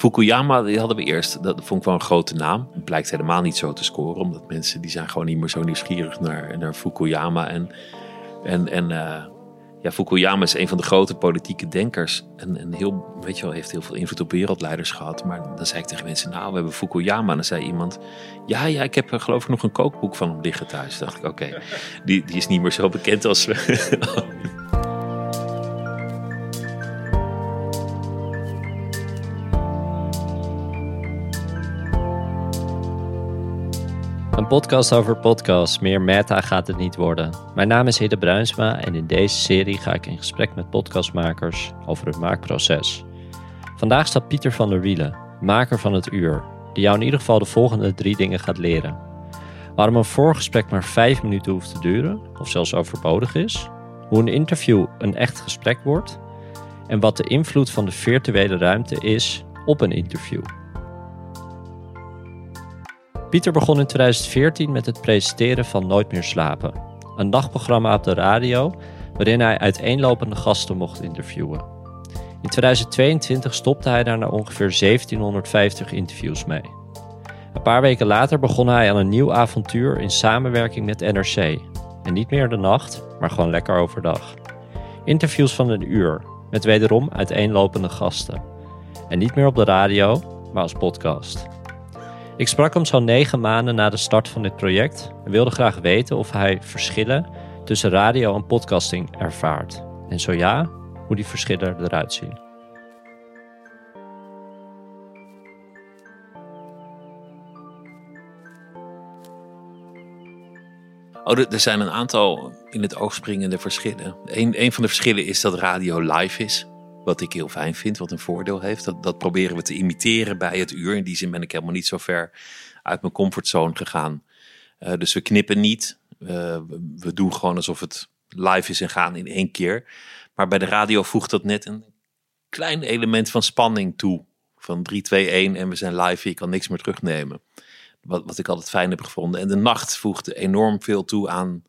Fukuyama, die hadden we eerst. Dat vond ik wel een grote naam. Het blijkt helemaal niet zo te scoren. Omdat mensen, die zijn gewoon niet meer zo nieuwsgierig naar, naar Fukuyama. En, en, en uh, ja, Fukuyama is een van de grote politieke denkers. En, en heel, weet je wel, heeft heel veel invloed op wereldleiders gehad. Maar dan zei ik tegen mensen, nou, we hebben Fukuyama. En dan zei iemand, ja, ja, ik heb geloof ik nog een kookboek van hem liggen thuis. Dan dacht ik, oké, die, die is niet meer zo bekend als... podcast over podcasts. Meer meta gaat het niet worden. Mijn naam is Hidde Bruinsma en in deze serie ga ik in gesprek met podcastmakers over het maakproces. Vandaag staat Pieter van der Wielen, maker van het uur, die jou in ieder geval de volgende drie dingen gaat leren. Waarom een voorgesprek maar vijf minuten hoeft te duren, of zelfs overbodig is. Hoe een interview een echt gesprek wordt. En wat de invloed van de virtuele ruimte is op een interview. Pieter begon in 2014 met het presenteren van Nooit meer slapen. Een nachtprogramma op de radio waarin hij uiteenlopende gasten mocht interviewen. In 2022 stopte hij daar na ongeveer 1750 interviews mee. Een paar weken later begon hij aan een nieuw avontuur in samenwerking met NRC. En niet meer de nacht, maar gewoon lekker overdag. Interviews van een uur, met wederom uiteenlopende gasten. En niet meer op de radio, maar als podcast. Ik sprak hem zo'n negen maanden na de start van dit project en wilde graag weten of hij verschillen tussen radio en podcasting ervaart. En zo ja, hoe die verschillen eruit zien. Oh, er zijn een aantal in het oog springende verschillen. Een, een van de verschillen is dat radio live is. Wat ik heel fijn vind, wat een voordeel heeft. Dat, dat proberen we te imiteren bij het uur. In die zin ben ik helemaal niet zo ver uit mijn comfortzone gegaan. Uh, dus we knippen niet. Uh, we doen gewoon alsof het live is en gaan in één keer. Maar bij de radio voegt dat net een klein element van spanning toe. Van 3, 2, 1 en we zijn live. Je kan niks meer terugnemen. Wat, wat ik altijd fijn heb gevonden. En de nacht voegde enorm veel toe aan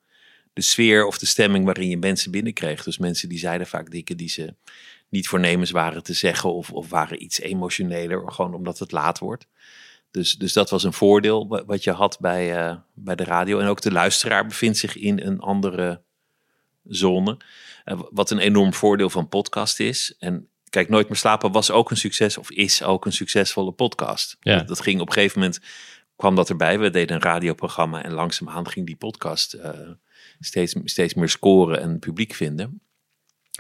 de sfeer of de stemming waarin je mensen binnenkreeg. Dus mensen die zeiden vaak dingen die ze niet voornemens waren te zeggen of, of waren iets emotioneler, gewoon omdat het laat wordt. Dus, dus dat was een voordeel wat je had bij, uh, bij de radio. En ook de luisteraar bevindt zich in een andere zone. Uh, wat een enorm voordeel van podcast is. En kijk, Nooit meer slapen was ook een succes of is ook een succesvolle podcast. Ja. Dat, dat, ging op een gegeven moment, kwam dat erbij. We deden een radioprogramma en langzaamaan ging die podcast uh, steeds, steeds meer scoren en publiek vinden.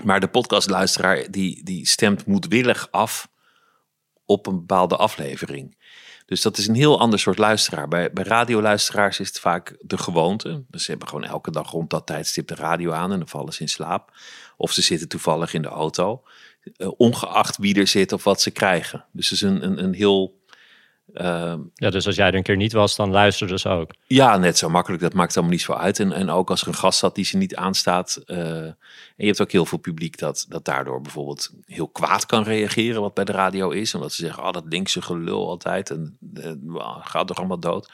Maar de podcastluisteraar die, die stemt moedwillig af op een bepaalde aflevering. Dus dat is een heel ander soort luisteraar. Bij, bij radioluisteraars is het vaak de gewoonte. Dus ze hebben gewoon elke dag rond dat tijdstip de radio aan en dan vallen ze in slaap. Of ze zitten toevallig in de auto. Uh, ongeacht wie er zit of wat ze krijgen. Dus het is een, een, een heel uh, ja, dus als jij er een keer niet was, dan luisterde ze ook. Ja, net zo makkelijk. Dat maakt allemaal niet zo uit. En, en ook als er een gast zat die ze niet aanstaat. Uh, en je hebt ook heel veel publiek dat, dat daardoor bijvoorbeeld heel kwaad kan reageren, wat bij de radio is. Omdat ze zeggen, oh, dat linkse gelul altijd. En uh, gaat toch allemaal dood.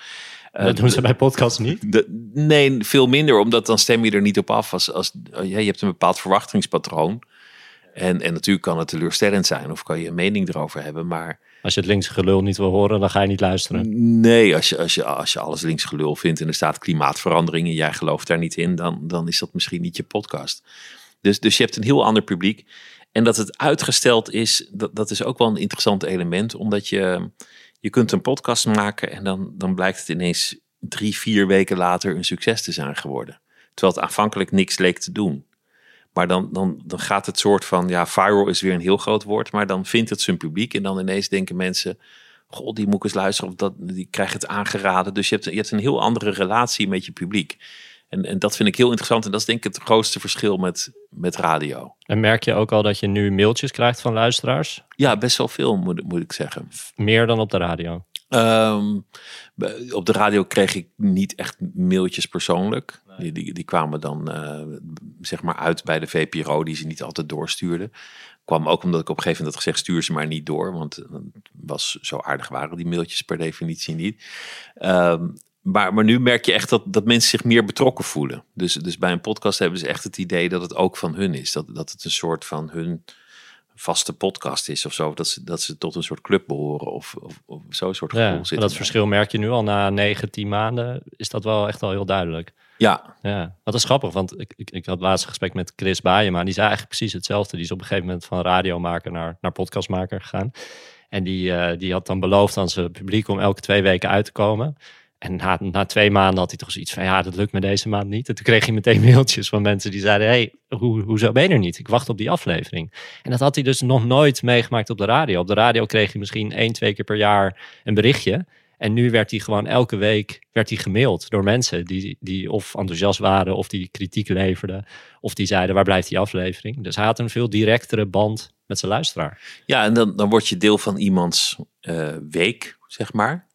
dat doen ze bij podcasts niet? De, nee, veel minder. Omdat dan stem je er niet op af. Als, als, ja, je hebt een bepaald verwachtingspatroon. En, en natuurlijk kan het teleurstellend zijn. Of kan je een mening erover hebben. Maar als je het links gelul niet wil horen, dan ga je niet luisteren. Nee, als je, als je, als je alles links gelul vindt en er staat klimaatverandering en jij gelooft daar niet in, dan, dan is dat misschien niet je podcast. Dus, dus je hebt een heel ander publiek. En dat het uitgesteld is, dat, dat is ook wel een interessant element, omdat je, je kunt een podcast maken en dan, dan blijkt het ineens drie, vier weken later een succes te zijn geworden. Terwijl het aanvankelijk niks leek te doen. Maar dan, dan, dan gaat het soort van, ja, viral is weer een heel groot woord, maar dan vindt het zijn publiek. En dan ineens denken mensen, god, die moet ik eens luisteren, of dat, die krijgt het aangeraden. Dus je hebt, je hebt een heel andere relatie met je publiek. En, en dat vind ik heel interessant. En dat is denk ik het grootste verschil met, met radio. En merk je ook al dat je nu mailtjes krijgt van luisteraars? Ja, best wel veel, moet, moet ik zeggen. Meer dan op de radio? Um, op de radio kreeg ik niet echt mailtjes persoonlijk. Nee. Die, die, die, kwamen dan uh, zeg maar uit bij de VPRO, die ze niet altijd doorstuurden. Kwam ook omdat ik op een gegeven moment had gezegd, stuur ze maar niet door. Want was zo aardig waren die mailtjes per definitie niet. Um, maar, maar nu merk je echt dat, dat mensen zich meer betrokken voelen. Dus, dus bij een podcast hebben ze echt het idee dat het ook van hun is. Dat, dat het een soort van hun vaste podcast is of zo. Dat ze, dat ze tot een soort club behoren of, of, of zo'n soort Ja, gevoel maar zit. dat verschil merk je nu al na 9, 10 maanden. Is dat wel echt al heel duidelijk. Ja, Ja, dat is grappig, want ik, ik, ik had laatst een gesprek met Chris Baaienma. Die zei eigenlijk precies hetzelfde. Die is op een gegeven moment van radiomaker naar, naar podcastmaker gegaan. En die, eh, die had dan beloofd aan zijn publiek om elke twee weken uit te komen. En na, na twee maanden had hij toch zoiets van, ja, dat lukt me deze maand niet. En toen kreeg hij meteen mailtjes van mensen die zeiden, hey, hoe, hoezo ben je er niet? Ik wacht op die aflevering. En dat had hij dus nog nooit meegemaakt op de radio. Op de radio kreeg hij misschien één, twee keer per jaar een berichtje. En nu werd hij gewoon elke week werd hij gemaild door mensen die, die of enthousiast waren, of die kritiek leverden, of die zeiden waar blijft die aflevering. Dus hij had een veel directere band met zijn luisteraar. ja en dan, dan word je deel van iemands eh, week, zeg maar.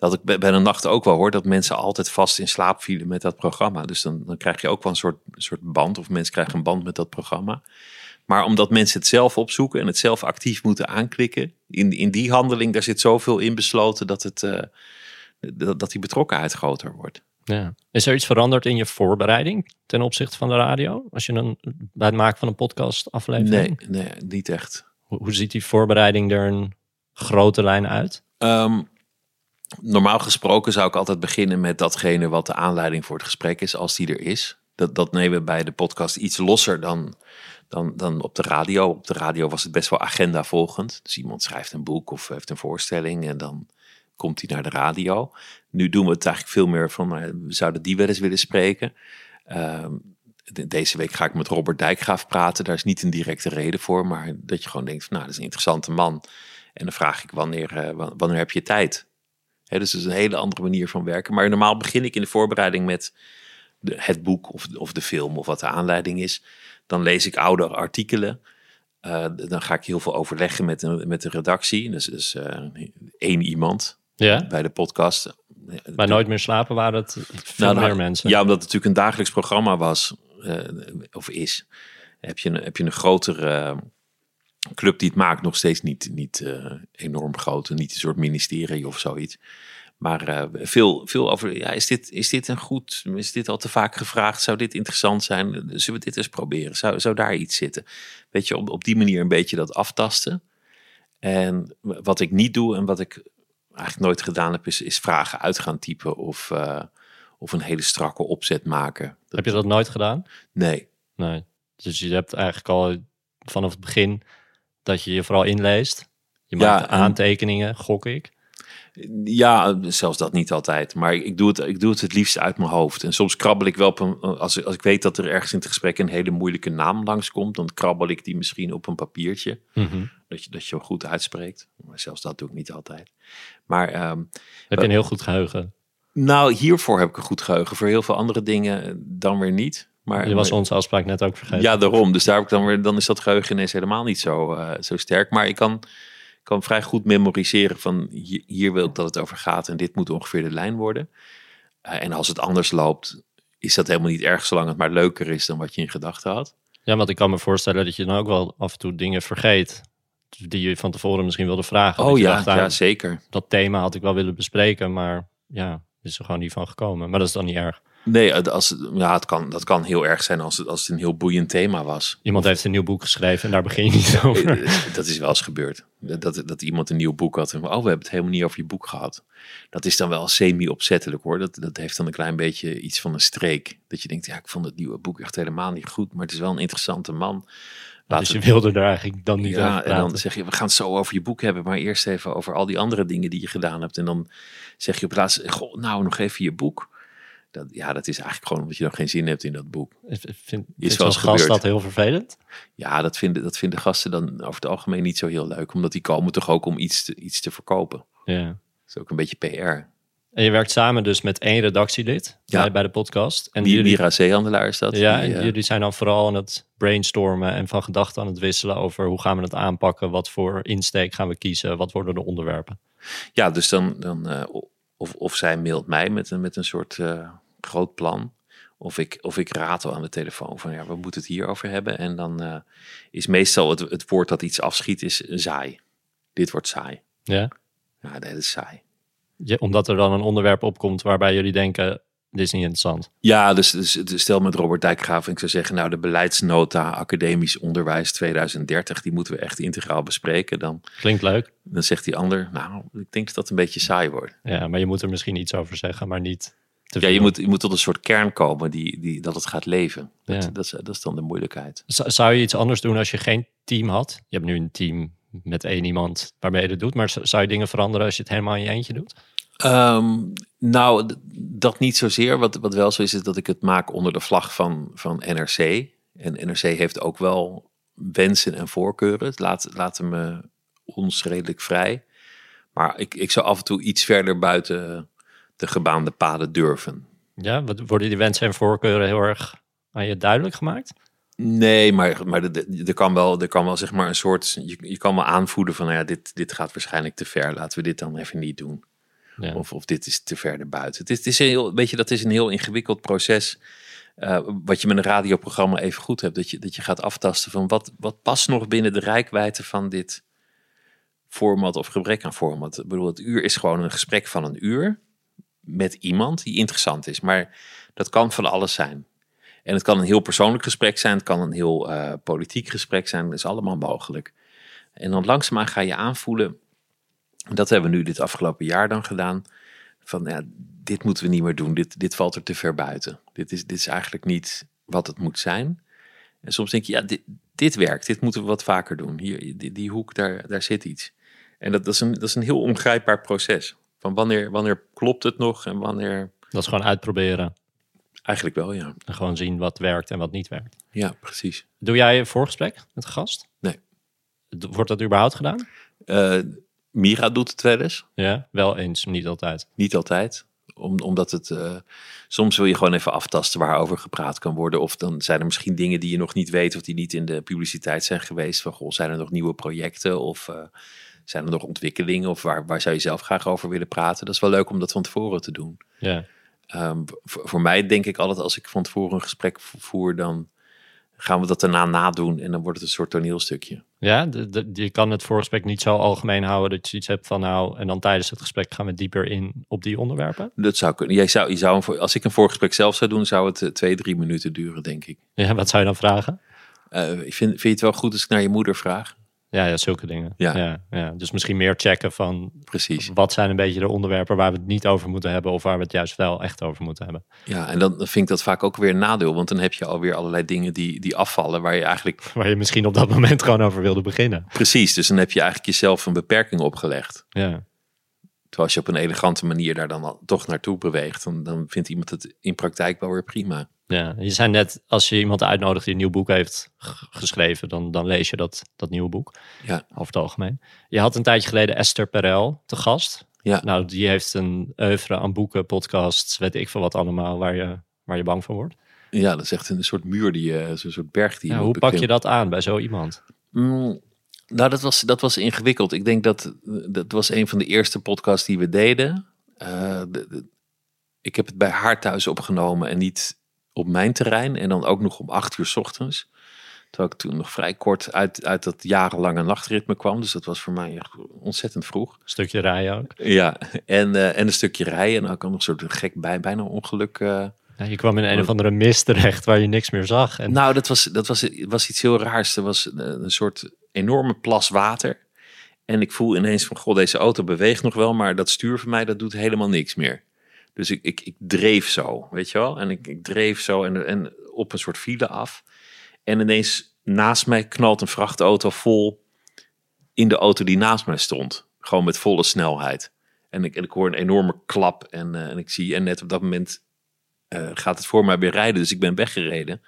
Dat ik bij, de nacht ook wel hoor, dat mensen altijd vast in slaap vielen met dat programma. Dus dan, dan krijg je ook wel een soort, soort band, of mensen krijgen een band met dat programma. Maar omdat mensen het zelf opzoeken en het zelf actief moeten aanklikken, in, in die handeling, daar zit zoveel in besloten dat, het, eh, dat, dat die betrokkenheid groter wordt. Ja. Is er iets veranderd in je voorbereiding ten opzichte van de radio? Als je een, bij het maken van een podcast aflevering? Nee, nee, niet echt. Hoe, hoe ziet die voorbereiding er een grote lijn uit? Ehm, normaal gesproken zou ik altijd beginnen met datgene wat de aanleiding voor het gesprek is, als die er is. Dat, dat nemen we bij de podcast iets losser dan, dan, dan op de radio. Op de radio was het best wel agenda volgend. Dus iemand schrijft een boek of heeft een voorstelling en dan komt hij naar de radio. Nu doen we het eigenlijk veel meer van, nou, we zouden die wel eens willen spreken. Ehm, de- deze week ga ik met Robert Dijkgraaf praten. Daar is niet een directe reden voor, maar dat je gewoon denkt, van, nou, dat is een interessante man. En dan vraag ik, wanneer, eh, wa- wanneer heb je tijd? Dus dat is een hele andere manier van werken. Maar normaal begin ik in de voorbereiding met de, het boek of, of de film of wat de aanleiding is. Dan lees ik oude artikelen. Eh, dan ga ik heel veel overleggen met de, met de redactie. Dus, dus eh, één iemand Ja. bij de podcast. Bij Nooit meer slapen waren het veel Nou, meer mensen. Ja, omdat het natuurlijk een dagelijks programma was, eh, of is. Heb je, een, heb je een grotere club die het maakt, nog steeds niet, niet eh, enorm groot. en Niet een soort ministerie of zoiets. Maar eh, veel, veel over, ja, is dit, is dit een goed, is dit al te vaak gevraagd? Zou dit interessant zijn? Zullen we dit eens proberen? Zou, zou daar iets zitten? Weet je, op, op die manier een beetje dat aftasten. En wat ik niet doe en wat ik eigenlijk nooit gedaan heb, is, is vragen uit gaan typen of, eh, of een hele strakke opzet maken. Heb je dat nooit gedaan? Nee. Nee. Dus je hebt eigenlijk al vanaf het begin dat je je vooral inleest. Je Ja, maakt en- aantekeningen, gok ik. Ja, zelfs dat niet altijd. Maar ik doe het, ik doe het het liefst uit mijn hoofd. En soms krabbel ik wel op een. Als, als ik weet dat er ergens in het gesprek een hele moeilijke naam langskomt, dan krabbel ik die misschien op een papiertje. Dat je, dat je hem goed uitspreekt. Maar zelfs dat doe ik niet altijd. Maar ehm, Heb je een heel goed geheugen. nou, hiervoor heb ik een goed geheugen. Voor heel veel andere dingen eh, dan weer niet. Maar, Je was onze afspraak net ook vergeten. Ja, daarom. Dus daar heb ik dan weer, dan is dat geheugen ineens helemaal niet zo, eh, zo sterk. Maar ik kan, kan vrij goed memoriseren van hier, hier wil ik dat het over gaat en dit moet ongeveer de lijn worden. Eh, en als het anders loopt, is dat helemaal niet erg, zolang het maar leuker is dan wat je in gedachten had. Ja, want ik kan me voorstellen dat je dan ook wel af en toe dingen vergeet. Die je van tevoren misschien wilde vragen. Oh ja, dacht, ah, ja, zeker. dat thema had ik wel willen bespreken, maar ja, is er gewoon niet van gekomen. Maar dat is dan niet erg. Nee, als, ja, het kan, dat kan heel erg zijn als het, als het een heel boeiend thema was. Iemand heeft een nieuw boek geschreven en daar begin je niet over. Eh, Dat is wel eens gebeurd. Dat, dat iemand een nieuw boek had. En, oh, we hebben het helemaal niet over je boek gehad. Dat is dan wel semi-opzettelijk hoor. Dat, dat heeft dan een klein beetje iets van een streek. Dat je denkt, ja, ik vond het nieuwe boek echt helemaal niet goed. Maar het is wel een interessante man. Dus je wilde er eigenlijk dan niet over ja, en praten. dan zeg je, we gaan het zo over je boek hebben. Maar eerst even over al die andere dingen die je gedaan hebt. En dan zeg je op het laatst, goh, nou nog even je boek. Dat, ja, dat is eigenlijk gewoon omdat je nog geen zin hebt in dat boek. Vind, zo'n eens gast dat heel vervelend? Ja, dat vinden, dat vinden gasten dan over het algemeen niet zo heel leuk. Omdat die komen toch ook om iets te, iets te verkopen. Ja. Dat is ook een beetje PR. En je werkt samen dus met één redactielid Ja. bij, de podcast. En Wie, jullie, Mira Zeehandelaar is dat. ja, Die, en eh, jullie zijn dan vooral aan het brainstormen en van gedachten aan het wisselen over hoe gaan we het aanpakken, wat voor insteek gaan we kiezen, wat worden de onderwerpen. ja, dus dan, dan eh, of, of zij mailt mij met een, met een soort eh, groot plan. Of ik, of ik ratel aan de telefoon van ja, we moeten het hierover hebben. En dan eh, is meestal het, het woord dat iets afschiet is saai. Dit wordt saai. Ja? Ja, dat is saai. Je- omdat er dan een onderwerp opkomt waarbij jullie denken, dit is niet interessant. Ja, dus, dus, dus stel met Robert Dijkgraaf, ik zou zeggen, nou de beleidsnota academisch onderwijs 2030, die moeten we echt integraal bespreken. Dan, Klinkt leuk. dan zegt die ander, nou, ik denk dat dat een beetje saai wordt. Ja, maar je moet er misschien iets over zeggen, maar niet Ja, je moet, je moet tot een soort kern komen die, die, dat het gaat leven. Dat, Ja. dat, is, dat is dan de moeilijkheid. Zou je iets anders doen als je geen team had? Je hebt nu een team met één iemand waarmee je het doet, maar zou je dingen veranderen als je het helemaal in je eentje doet? Ehm, nou, dat niet zozeer. Wat, wat wel zo is, is dat ik het maak onder de vlag van, van NRC. En NRC heeft ook wel wensen en voorkeuren. Het Laat, laten me ons redelijk vrij. Maar ik, ik zou af en toe iets verder buiten de gebaande paden durven. Ja, wat- worden die wensen en voorkeuren heel erg aan je duidelijk gemaakt? Nee, maar, maar er- kan wel, er kan wel zeg maar een soort. Je, je kan wel aanvoeden van, nou ja, dit, dit gaat waarschijnlijk te ver. Laten we dit dan even niet doen. Ja. Of, of dit is te ver. Het is, het is een heel, weet je, dat is een heel ingewikkeld proces. eh, wat je met een radioprogramma even goed hebt. Dat je, dat je gaat aftasten van wat, wat past nog binnen de rijkwijde van dit format of gebrek aan format. Ik bedoel, het uur is gewoon een gesprek van een uur met iemand die interessant is. Maar dat kan van alles zijn. En het kan een heel persoonlijk gesprek zijn. Het kan een heel eh, politiek gesprek zijn. Dat is allemaal mogelijk. En dan langzaamaan ga je aanvoelen. Dat hebben we nu dit afgelopen jaar dan gedaan. Van ja, dit moeten we niet meer doen. Dit, dit valt er te ver buiten. Dit is, dit is eigenlijk niet wat het moet zijn. En soms denk je, ja, dit, dit werkt. Dit moeten we wat vaker doen. Hier, die, die hoek, daar, daar zit iets. En dat, dat, is een, dat is een heel ongrijpbaar proces. Van wanneer, wanneer klopt het nog en wanneer... Dat is gewoon uitproberen Eigenlijk wel, ja. en gewoon zien wat werkt en wat niet werkt. Ja, precies. Doe jij een voorgesprek met een gast? Nee. Wordt dat überhaupt gedaan? Eh, Mira doet het wel eens. Ja, wel eens, niet altijd. Niet altijd. Om, omdat het. eh, soms wil je gewoon even aftasten waarover gepraat kan worden. Of dan zijn er misschien dingen die je nog niet weet. of die niet in de publiciteit zijn geweest. Van goh, zijn er nog nieuwe projecten? Of eh, zijn er nog ontwikkelingen? Of waar, waar zou je zelf graag over willen praten? Dat is wel leuk om dat van tevoren te doen. Ja. Ehm, voor, voor mij denk ik altijd als ik van tevoren een gesprek vo- voer. dan gaan we dat daarna nadoen. en dan wordt het een soort toneelstukje. Ja, de, de- je kan het voorgesprek niet zo algemeen houden dat je iets hebt van nou, en dan tijdens het gesprek gaan we dieper in op die onderwerpen. Dat zou kunnen. Jij zou, je zou een als ik een voorgesprek zelf zou doen. zou het eh, twee, drie minuten duren, denk ik. Ja, wat zou je dan vragen? Ik vind, vind je het wel goed als ik naar je moeder vraag? Ja, ja zulke dingen. Ja. Ja, ja. Dus misschien meer checken van Precies. wat zijn een beetje de onderwerpen waar we het niet over moeten hebben of waar we het juist wel echt over moeten hebben. Ja, en dan vind ik dat vaak ook weer een nadeel. Want dan heb je alweer allerlei dingen die, die afvallen. Waar je eigenlijk. Waar je misschien op dat moment gewoon over wilde beginnen. Precies. Dus dan heb je eigenlijk jezelf een beperking opgelegd. Ja, Terwijl als je op een elegante manier daar dan toch naartoe beweegt. Dan, dan vindt iemand het in praktijk wel weer prima. Ja. Je zei net, als je iemand uitnodigt die een nieuw boek heeft geschreven, dan, dan lees je dat, dat nieuwe boek. Ja. Over het algemeen. Je had een tijdje geleden Esther Perel te gast. Ja. Nou, die heeft een oeuvre aan boeken, podcasts, weet ik veel wat allemaal, waar je, waar je bang van wordt. Ja, dat is echt een soort muur, die, je- zo'n soort berg die Ja, hoe pak je dat aan bij zo iemand? Mm, nou, dat was, dat was ingewikkeld. Ik denk dat dat was een van de eerste podcasts die we deden. Eh, de- de- ik heb het bij haar thuis opgenomen en niet op mijn terrein. En dan ook nog om acht uur 's ochtends. Terwijl ik toen nog vrij kort uit, uit dat jarenlange nachtritme kwam. Dus dat was voor mij echt ontzettend vroeg. stukje rijden ook. Ja, en, eh, en een stukje rijden. En ook nog een soort gek bij, bijna ongeluk. eh. Ja, je kwam in een of andere mist terecht waar je niks meer zag. En Nou, dat was, dat was, was iets heel raars. Er was een, een soort enorme plas water. En ik voel ineens van, goh, deze auto beweegt nog wel, maar dat stuur van mij, dat doet helemaal niks meer. Dus ik, ik, ik dreef zo, weet je wel? En ik, ik dreef zo en, en op een soort file af. En ineens naast mij knalt een vrachtauto vol in de auto die naast mij stond. Gewoon met volle snelheid. En ik, en ik hoor een enorme klap en, eh, en ik zie, en net op dat moment eh, gaat het voor mij weer rijden. Dus ik ben weggereden.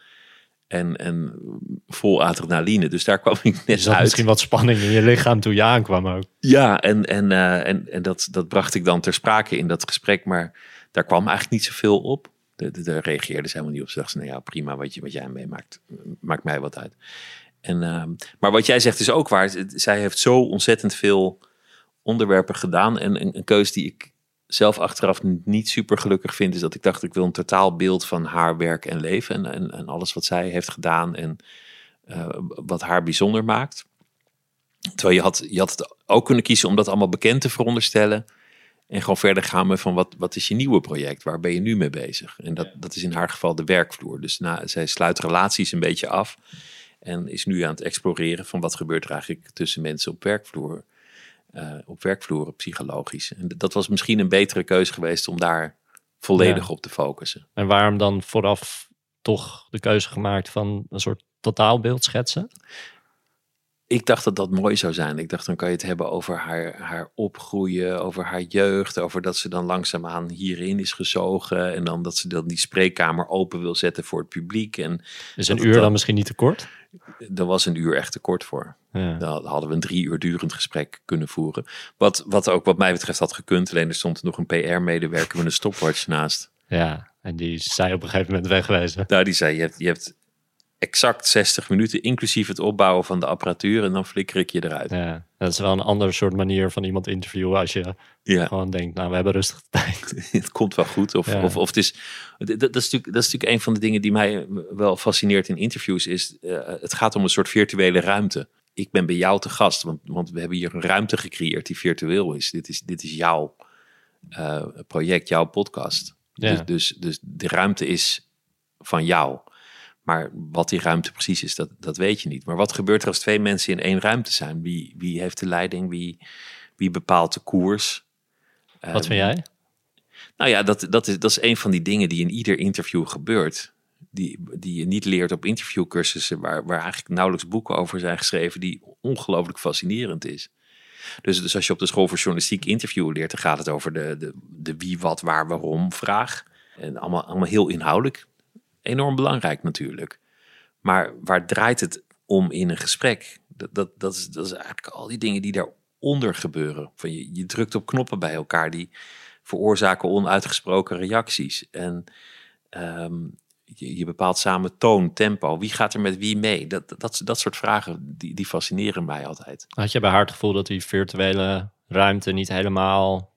En, en vol adrenaline. Dus daar kwam ik net uit. misschien wat spanning in je lichaam toen je aankwam ook. Ja, en, en, eh, en, en dat, dat bracht ik dan ter sprake in dat gesprek. Maar daar kwam eigenlijk niet zoveel op. De- de- Daar reageerde ze helemaal niet op. Ze dacht, nou ja, prima wat, je, wat jij meemaakt. Maakt mij wat uit. En, ehm, maar wat jij zegt is ook waar. Zij heeft zo ontzettend veel onderwerpen gedaan. En een, een keuze die ik zelf achteraf niet super gelukkig vind... is dat ik dacht, ik wil een totaal beeld van haar werk en leven. En, en, en alles wat zij heeft gedaan en eh, wat haar bijzonder maakt. Terwijl je had, je had het ook kunnen kiezen om dat allemaal bekend te veronderstellen. En gewoon verder gaan met van wat, wat is je nieuwe project? Waar ben je nu mee bezig? En dat, dat is in haar geval de werkvloer. Dus na, zij sluit relaties een beetje af. En is nu aan het exploreren van wat gebeurt er eigenlijk tussen mensen op werkvloer. Uh, op werkvloeren psychologisch. En dat was misschien een betere keuze geweest om daar volledig op te focussen. En waarom dan vooraf toch de keuze gemaakt van een soort totaalbeeld schetsen? Ik dacht dat dat mooi zou zijn. Ik dacht, dan kan je het hebben over haar, haar opgroeien, over haar jeugd, over dat ze dan langzaamaan hierin is gezogen en dan dat ze dan die spreekkamer open wil zetten voor het publiek. En is een uur dan, misschien niet te kort? Er was een uur echt te kort voor. Ja. Dan hadden we een drie uur durend gesprek kunnen voeren. Wat, wat ook wat mij betreft had gekund, alleen er stond nog een PR-medewerker met een stopwatch naast. Ja, en die zei op een gegeven moment wegwezen. Nou, die zei, je hebt, je hebt exact 60 minuten, inclusief het opbouwen van de apparatuur. En dan flikker ik je eruit. Ja, dat is wel een ander soort manier van iemand interviewen. Als je ja. gewoon denkt, nou, we hebben rustig tijd. het komt wel goed. Of, of, of het is, dat, dat, is natuurlijk, dat is natuurlijk een van de dingen die mij wel fascineert in interviews. Is, uh, het gaat om een soort virtuele ruimte. Ik ben bij jou te gast, want, want we hebben hier een ruimte gecreëerd die virtueel is. Dit is, dit is jouw uh, project, jouw podcast. Ja. Dus, dus, dus de ruimte is van jou. Maar wat die ruimte precies is, dat, dat weet je niet. Maar wat gebeurt er als twee mensen in één ruimte zijn? Wie, wie heeft de leiding? Wie, wie bepaalt de koers? Wat vind jij? Nou ja, dat, dat, is, dat is een van die dingen die in ieder interview gebeurt. Die, die je niet leert op interviewcursussen, waar, waar eigenlijk nauwelijks boeken over zijn geschreven, die ongelooflijk fascinerend is. Dus, dus als je op de school voor journalistiek interviewen leert, dan gaat het over de, de, de wie, wat, waar, waarom vraag. En allemaal, allemaal heel inhoudelijk enorm belangrijk natuurlijk. Maar waar draait het om in een gesprek? Dat, dat, is, dat is eigenlijk al die dingen die daaronder gebeuren. Van je, je drukt op knoppen bij elkaar die veroorzaken onuitgesproken reacties. En ehm, je, je, bepaalt samen toon, tempo. Wie gaat er met wie mee? Dat, dat, dat soort vragen die, die fascineren mij altijd. Had je bij haar het gevoel dat die virtuele ruimte niet helemaal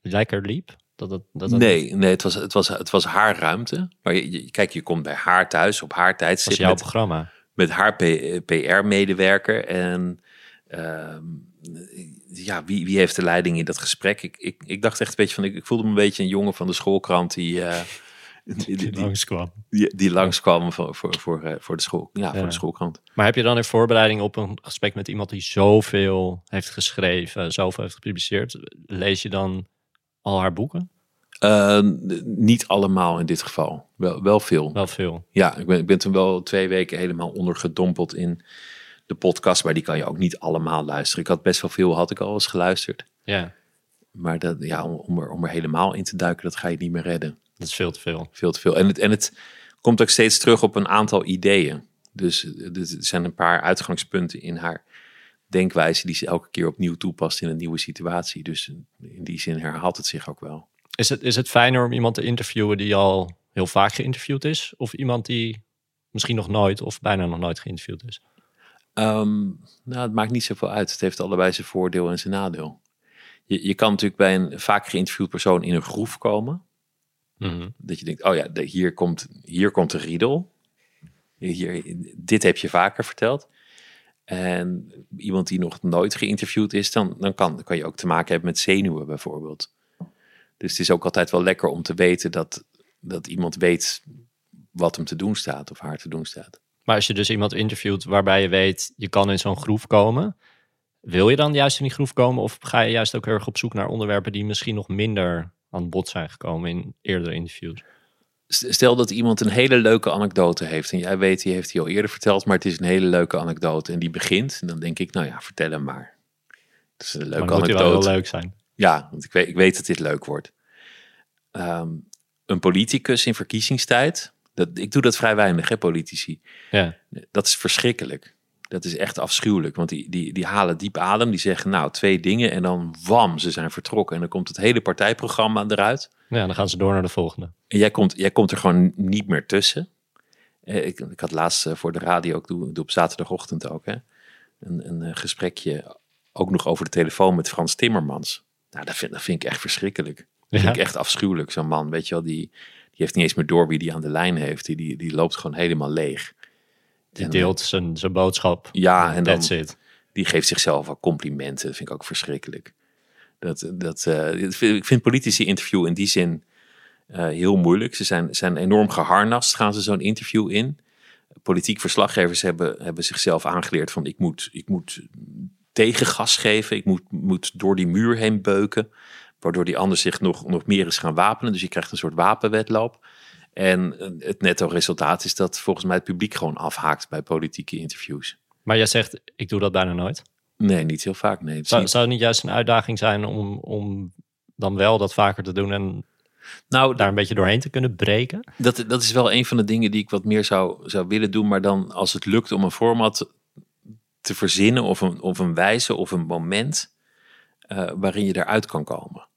lekker liep? Dat dat nee, nee het, was, het, was, het was haar ruimte. Maar je, kijk, je komt bij haar thuis op haar tijd. Dat jouw met, programma. Met haar PR-medewerker. En ehm, ja, wie, wie heeft de leiding in dat gesprek? Ik, ik, ik dacht echt een beetje van, ik, ik voelde me een beetje een jongen van de schoolkrant die... Uh, die, die, langskwam. Die, die langskwam voor, voor, voor, eh, voor, de school, ja, voor de schoolkrant. Maar heb je dan in voorbereiding op een gesprek met iemand die zoveel heeft geschreven, zoveel heeft gepubliceerd, lees je dan al haar boeken? Uh, niet allemaal in dit geval. Wel, wel veel. Wel veel. Ja, ik ben, ik ben toen wel twee weken helemaal ondergedompeld in de podcast. Maar die kan je ook niet allemaal luisteren. Ik had best wel veel, had ik al eens geluisterd. Ja. Maar dat, ja, om, er, om er helemaal in te duiken, dat ga je niet meer redden. Dat is veel te veel. Veel te veel. En het, en het komt ook steeds terug op een aantal ideeën. Dus er zijn een paar uitgangspunten in haar denkwijze die ze elke keer opnieuw toepast in een nieuwe situatie. Dus in die zin herhaalt het zich ook wel. Is het, is het fijner om iemand te interviewen die al heel vaak geïnterviewd is? Of iemand die misschien nog nooit of bijna nog nooit geïnterviewd is? Ehm, nou, het maakt niet zoveel uit. Het heeft allebei zijn voordeel en zijn nadeel. Je, je kan natuurlijk bij een vaak geïnterviewd persoon in een groef komen. Mhm. Dat je denkt, oh ja, hier komt, hier komt een riedel. Hier, dit heb je vaker verteld. En iemand die nog nooit geïnterviewd is, dan, dan, kan, dan kan je ook te maken hebben met zenuwen bijvoorbeeld. Dus het is ook altijd wel lekker om te weten dat, dat iemand weet wat hem te doen staat of haar te doen staat. Maar als je dus iemand interviewt waarbij je weet, je kan in zo'n groef komen, wil je dan juist in die groef komen of ga je juist ook erg op zoek naar onderwerpen die misschien nog minder aan bod zijn gekomen in eerdere interviews? Stel dat iemand een hele leuke anekdote heeft en jij weet, die heeft hij al eerder verteld, maar het is een hele leuke anekdote en die begint. En dan denk ik, nou ja, vertel hem maar. Het is een leuke maar anekdote. Moet wel leuk zijn. Ja, want ik weet, ik weet dat dit leuk wordt. Ehm, een politicus in verkiezingstijd, dat, ik doe dat vrij weinig, hè, politici. Ja. Dat is verschrikkelijk. Dat is echt afschuwelijk, want die, die, die halen diep adem. Die zeggen nou twee dingen en dan wam, ze zijn vertrokken. En dan komt het hele partijprogramma eruit. Ja, dan gaan ze door naar de volgende. En jij komt, jij komt er gewoon niet meer tussen. Eh, ik, ik had laatst eh, voor de radio, ook doe, doe op zaterdagochtend ook, hè, een, een eh, gesprekje ook nog over de telefoon met Frans Timmermans. Nou, dat vind, dat vind ik echt verschrikkelijk. Dat vind ik echt afschuwelijk, zo'n man. Weet je wel, die, die heeft niet eens meer door wie die aan de lijn heeft. Die, die, die loopt gewoon helemaal leeg. Die deelt zijn, zijn boodschap. Ja, en dan, die geeft zichzelf al complimenten. Dat vind ik ook verschrikkelijk. Dat, dat, uh, ik vind politici interview in die zin uh, heel moeilijk. Ze zijn, zijn enorm geharnast, gaan ze zo'n interview in. Politiek verslaggevers hebben, hebben zichzelf aangeleerd van ik moet, ik moet tegengas geven. Ik moet, moet door die muur heen beuken. Waardoor die ander zich nog, nog meer is gaan wapenen. Dus je krijgt een soort wapenwedloop. En het netto resultaat is dat volgens mij het publiek gewoon afhaakt bij politieke interviews. Maar jij zegt, ik doe dat bijna nooit. Nee, niet heel vaak. Nee. Zou, zou het niet juist een uitdaging zijn om, om dan wel dat vaker te doen en nou, daar een beetje doorheen te kunnen breken? Dat, dat is wel een van de dingen die ik wat meer zou, zou willen doen. Maar dan als het lukt om een format te verzinnen of een, of een wijze of een moment uh, waarin je eruit kan komen.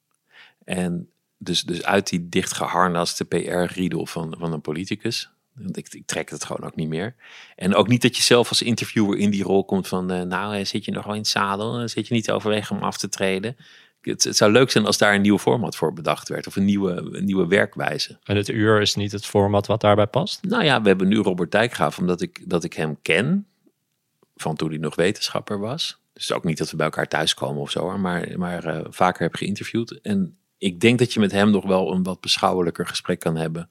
En dus, dus uit die dicht geharnaste PR-riedel van, van een politicus. Want ik, ik, trek het gewoon ook niet meer. En ook niet dat je zelf als interviewer in die rol komt van... Uh, nou, eh, zit je nog wel in het zadel? Zit je niet te overwegen om af te treden? Het, het, zou leuk zijn als daar een nieuw format voor bedacht werd. Of een nieuwe, een nieuwe werkwijze. En het uur is niet het format wat daarbij past? Nou ja, we hebben nu Robert Dijkgraaf, omdat ik, dat ik hem ken. Van toen hij nog wetenschapper was. Dus ook niet dat we bij elkaar thuiskomen of zo. Maar, maar uh, vaker heb geïnterviewd. En ik denk dat je met hem nog wel een wat beschouwelijker gesprek kan hebben.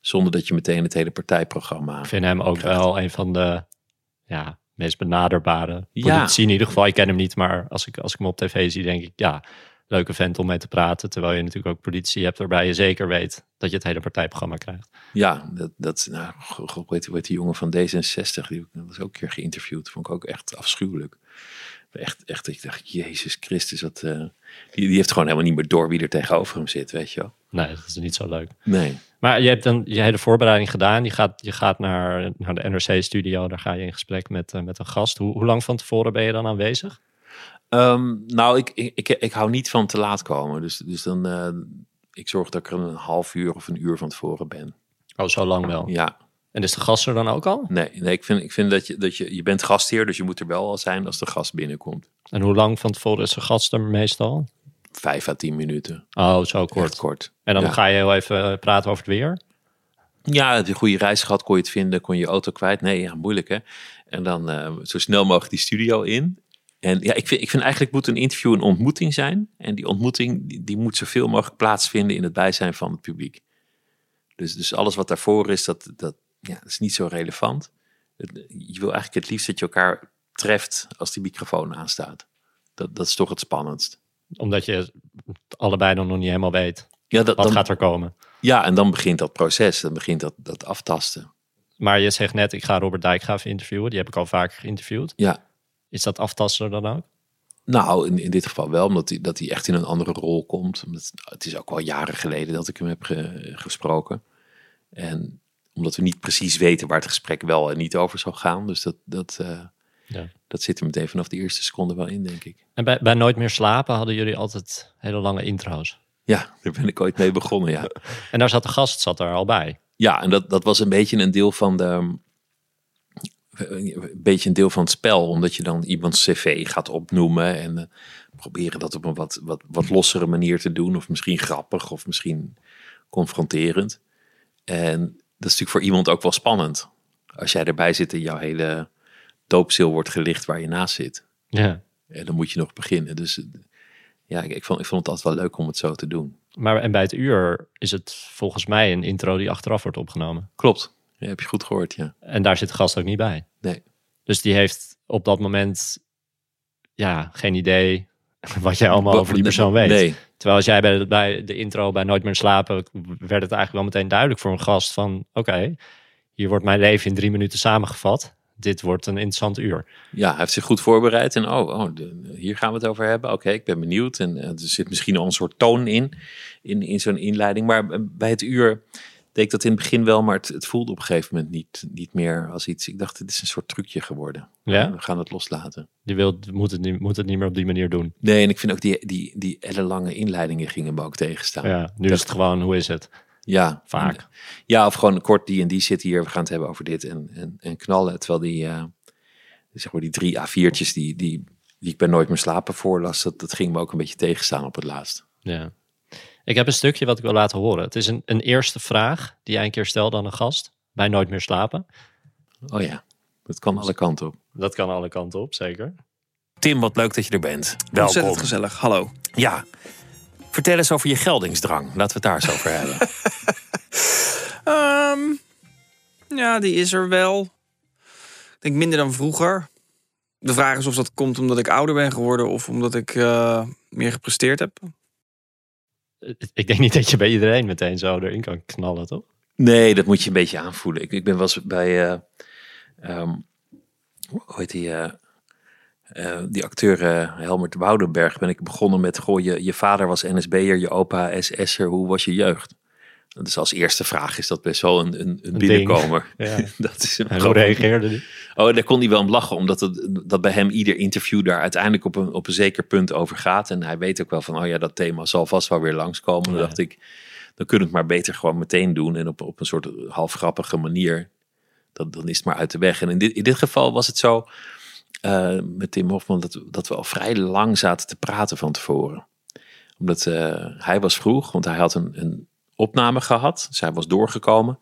Zonder dat je meteen het hele partijprogramma. Ik vind hem ook wel een van de ja, meest benaderbare politici. Ja. In ieder geval, ik ken hem niet, maar als ik, als ik hem op tv zie, denk ik, ja, leuke vent om mee te praten. Terwijl je natuurlijk ook politici hebt waarbij je zeker weet dat je het hele partijprogramma krijgt. Ja, dat, dat nou, weet, weet die jongen van D66, die was ook een keer geïnterviewd. Vond ik ook echt afschuwelijk. Echt, echt, ik dacht, Jezus Christus, dat, uh, die, die heeft gewoon helemaal niet meer door wie er tegenover hem zit, weet je wel. Nee, dat is niet zo leuk. Nee. Maar je hebt dan je hele voorbereiding gedaan. Je gaat, je gaat naar, naar de NRC-studio, daar ga je in gesprek met, uh, met een gast. Hoe, hoe lang van tevoren ben je dan aanwezig? Um, nou, ik, ik, ik, ik, hou niet van te laat komen. Dus, dus dan, uh, ik zorg dat ik er een half uur of een uur van tevoren ben. Oh, zo lang wel? Ja. En is de gast er dan ook al? Nee, nee ik vind, ik vind dat, je, dat je, je bent gastheer, dus je moet er wel al zijn als de gast binnenkomt. En hoe lang van tevoren is de gast er meestal? Vijf à tien minuten. Oh, zo kort. Echt kort. En dan ga je heel even eh, praten over het weer? Ja, heb je een goede reis gehad, kon je het vinden, kon je je auto kwijt? Nee, ja, moeilijk hè. En dan uh, zo snel mogelijk die studio in. En ja, ik vind, ik vind eigenlijk moet een interview een ontmoeting zijn. En die ontmoeting die, die moet zoveel mogelijk plaatsvinden in het bijzijn van het publiek. Dus, dus alles wat daarvoor is, dat, dat, ja, dat is niet zo relevant. Je wil eigenlijk het liefst dat je elkaar treft als die microfoon aanstaat. Dat, dat is toch het spannendst. Omdat je allebei dan nog niet helemaal weet ja, dat, wat dan, gaat er komen. Ja, en dan begint dat proces, dan begint dat, dat aftasten. Maar je zegt net, ik ga Robert Dijkgraaf interviewen. Die heb ik al vaker geïnterviewd. Ja. Is dat aftasten dan ook? Nou, in, in dit geval wel, omdat hij, dat hij echt in een andere rol komt. Omdat, het is ook al jaren geleden dat ik hem heb gesproken. En omdat we niet precies weten waar het gesprek wel en niet over zou gaan. Dus dat, dat, uh, ja. dat zit er meteen vanaf de eerste seconde wel in, denk ik. En bij, bij Nooit meer slapen hadden jullie altijd hele lange intro's? Ja, daar ben ik ooit mee begonnen, ja. en daar zat de gast zat er al bij? Ja, en dat, dat was een beetje een deel van de... Een beetje een deel van het spel, omdat je dan iemands cv gaat opnoemen en uh, proberen dat op een wat, wat, wat lossere manier te doen. Of misschien grappig, of misschien confronterend. En dat is natuurlijk voor iemand ook wel spannend. Als jij erbij zit en jouw hele doopzeel wordt gelicht waar je naast zit. Ja. En dan moet je nog beginnen. Dus ja, ik, ik, vond, ik vond het altijd wel leuk om het zo te doen. Maar en bij het uur is het volgens mij een intro die achteraf wordt opgenomen. Klopt. Ja, heb je goed gehoord, ja. En daar zit de gast ook niet bij. Nee. Dus die heeft op dat moment ja, geen idee wat jij allemaal over die persoon weet. Nee. Terwijl als jij bij de, bij de intro bij Nooit meer slapen, werd het eigenlijk wel meteen duidelijk voor een gast van oké, hier wordt mijn leven in drie minuten samengevat. Dit wordt een interessant uur. Ja, hij heeft zich goed voorbereid en oh, oh hier gaan we het over hebben. Oké, ik ben benieuwd. En uh, er zit misschien al een soort toon in, in, in zo'n inleiding. Maar bij het uur deed ik dat in het begin wel, maar het, het, voelde op een gegeven moment niet, niet meer als iets. Ik dacht, het is een soort trucje geworden. Ja? We gaan het loslaten. Je wilt, moet, het niet, moet het niet meer op die manier doen. Nee, en ik vind ook die, die, die ellenlange inleidingen gingen me ook tegenstaan. Ja, nu is het gewoon, hoe is het? Ja. Vaak. Ja, of gewoon kort die en die zit hier, we gaan het hebben over dit en, en, en knallen. Terwijl die, uh, zeg maar die drie A4'tjes die, die, die ik bij Nooit meer slapen voorlas, dat, dat ging me ook een beetje tegenstaan op het laatst. Ja. Ik heb een stukje wat ik wil laten horen. Het is een, een eerste vraag die jij een keer stelde aan een gast bij Nooit meer slapen. Oh ja, dat kan alle kanten op. Dat kan alle kanten op, zeker. Tim, wat leuk dat je er bent. Welkom. Ontzettend gezellig. Hallo. Ja. Vertel eens over je geldingsdrang. Laten we het daar eens over hebben. Um, ja, die is er wel. Ik denk minder dan vroeger. De vraag is of dat komt omdat ik ouder ben geworden of omdat ik uh, meer gepresteerd heb. Ik denk niet dat je bij iedereen meteen zo erin kan knallen, toch? Nee, dat moet je een beetje aanvoelen. Ik, ik ben eens bij, uh, um, hoe heet die, uh, uh, die acteur Helmert Woudenberg, ben ik begonnen met, goh, je, je vader was NSB'er, je opa SS'er, hoe was je jeugd? Dus als eerste vraag is dat best wel een, een, een binnenkomer. Ja. dat is een en hoe reageerde hij? Oh, daar kon hij wel om lachen, omdat het, dat bij hem ieder interview daar uiteindelijk op een, op een zeker punt over gaat. En hij weet ook wel van, oh ja, dat thema zal vast wel weer langskomen. Dan dacht ik, dan kunnen we het maar beter gewoon meteen doen. En op, op een soort half grappige manier. Dat, dan is het maar uit de weg. En in dit, in dit geval was het zo uh, met Tim Hofman dat, dat we al vrij lang zaten te praten van tevoren. Omdat uh, hij was vroeg, want hij had een, een opname gehad. Hij was doorgekomen.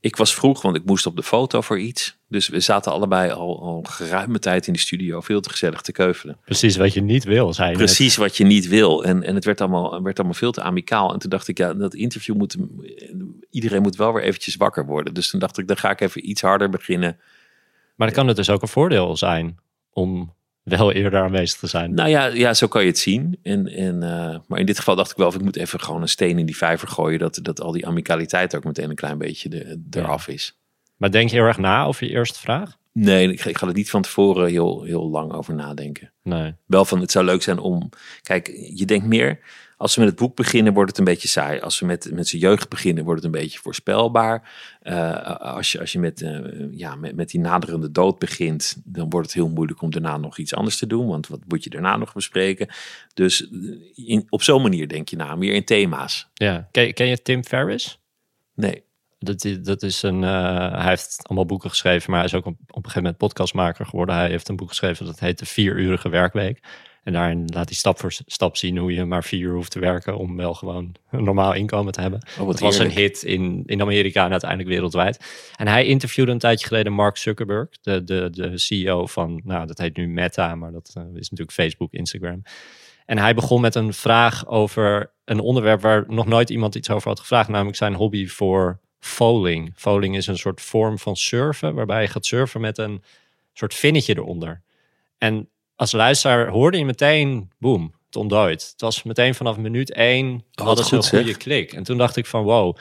Ik was vroeg, want ik moest op de foto voor iets. Dus we zaten allebei al, al geruime tijd in de studio. Veel te gezellig te keuvelen. Precies wat je niet wil, zei Precies wat je niet wil. En, en het werd allemaal, werd allemaal veel te amicaal. En toen dacht ik, ja, dat interview moet... Iedereen moet wel weer eventjes wakker worden. Dus toen dacht ik, dan ga ik even iets harder beginnen. Maar dan kan het dus ook een voordeel zijn om wel eerder aanwezig te zijn. Nou ja, ja zo kan je het zien. En, en, uh, maar in dit geval dacht ik wel, of ik moet even gewoon een steen in die vijver gooien. Dat, dat al die amicaliteit ook meteen een klein beetje de, eraf is. Maar denk je heel erg na over je eerste vraag? Nee, ik ga, ik ga er niet van tevoren heel, heel lang over nadenken. Nee. Wel van, het zou leuk zijn om... Kijk, je denkt meer... Als we met het boek beginnen, wordt het een beetje saai. Als we met, met zijn jeugd beginnen, wordt het een beetje voorspelbaar. Uh, als je, als je met, uh, ja, met, met die naderende dood begint, dan wordt het heel moeilijk om daarna nog iets anders te doen. Want wat moet je daarna nog bespreken? Dus in, op zo'n manier denk je na, meer in thema's. Ja, ken, ken je Tim Ferriss? Nee. Dat, dat is een, uh, hij heeft allemaal boeken geschreven, maar hij is ook op, op een gegeven moment podcastmaker geworden. Hij heeft een boek geschreven dat heet De Vierurige Werkweek. En daarin laat hij stap voor stap zien hoe je maar vier uur hoeft te werken om wel gewoon een normaal inkomen te hebben. Oh, dat was een hit in, in Amerika en uiteindelijk wereldwijd. En hij interviewde een tijdje geleden Mark Zuckerberg, de, de, de CEO van, nou dat heet nu Meta, maar dat uh, is natuurlijk Facebook, Instagram. En hij begon met een vraag over een onderwerp waar nog nooit iemand iets over had gevraagd, namelijk zijn hobby voor foaling. Foaling is een soort vorm van surfen, waarbij je gaat surfen met een soort vinnetje eronder. En als luisteraar hoorde je meteen, boem, het ontdooit. Het was meteen vanaf minuut één, Oh, hadden ze een goed, goede zeg. klik. En toen dacht ik van, wow,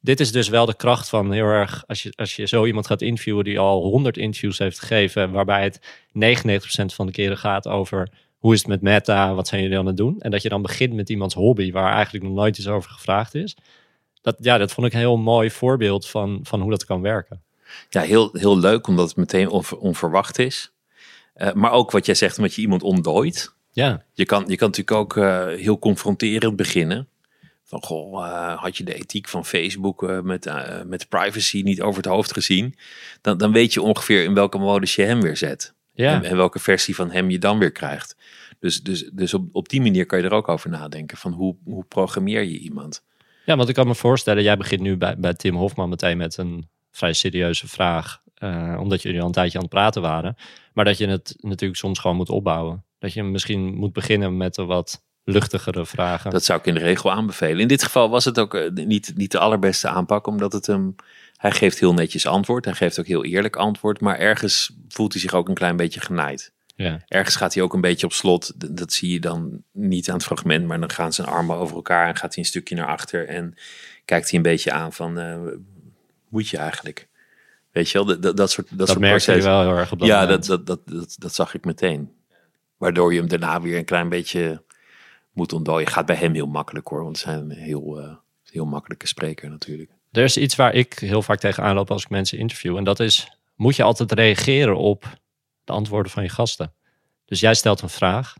dit is dus wel de kracht van heel erg, als je, als je zo iemand gaat interviewen die al 100 interviews heeft gegeven, waarbij het 99% van de keren gaat over hoe is het met meta, wat zijn jullie aan het doen? En dat je dan begint met iemands hobby, waar eigenlijk nog nooit iets over gevraagd is. Dat, ja, dat vond ik een heel mooi voorbeeld van, van hoe dat kan werken. Ja, heel, heel leuk, omdat het meteen onver- onverwacht is. Uh, maar ook wat jij zegt, omdat je iemand ontdooit. Ja, Je kan, je kan natuurlijk ook uh, heel confronterend beginnen. Van, goh, uh, had je de ethiek van Facebook met, met privacy niet over het hoofd gezien? Dan, dan weet je ongeveer in welke modus je hem weer zet. ja. En, en welke versie van hem je dan weer krijgt. Dus, dus, dus op, op die manier kan je er ook over nadenken. Van hoe, hoe programmeer je iemand? Ja, want ik kan me voorstellen, jij begint nu bij, bij Tim Hofman meteen met een vrij serieuze vraag. Uh, omdat jullie al een tijdje aan het praten waren. Maar dat je het natuurlijk soms gewoon moet opbouwen. Dat je misschien moet beginnen met een wat luchtigere vragen. Dat zou ik in de regel aanbevelen. In dit geval was het ook uh, niet, niet de allerbeste aanpak, omdat het hem. Hij geeft heel netjes antwoord. Hij geeft ook heel eerlijk antwoord. Maar ergens voelt hij zich ook een klein beetje genaaid. Ja. Ergens gaat hij ook een beetje op slot. Dat zie je dan niet aan het fragment, maar dan gaan zijn armen over elkaar en gaat hij een stukje naar achter en kijkt hij een beetje aan van, uh, moet je eigenlijk? Weet je wel, dat, dat, soort dat, dat soort merkte je wel heel erg op dat Ja, dat, dat, dat, dat, dat zag ik meteen. Waardoor je hem daarna weer een klein beetje moet ontdooien. Gaat bij hem heel makkelijk hoor, want een heel, uh, heel makkelijke spreker natuurlijk. Er is iets waar ik heel vaak tegenaan loop als ik mensen interview. En dat is, moet je altijd reageren op de antwoorden van je gasten. Dus jij stelt een vraag.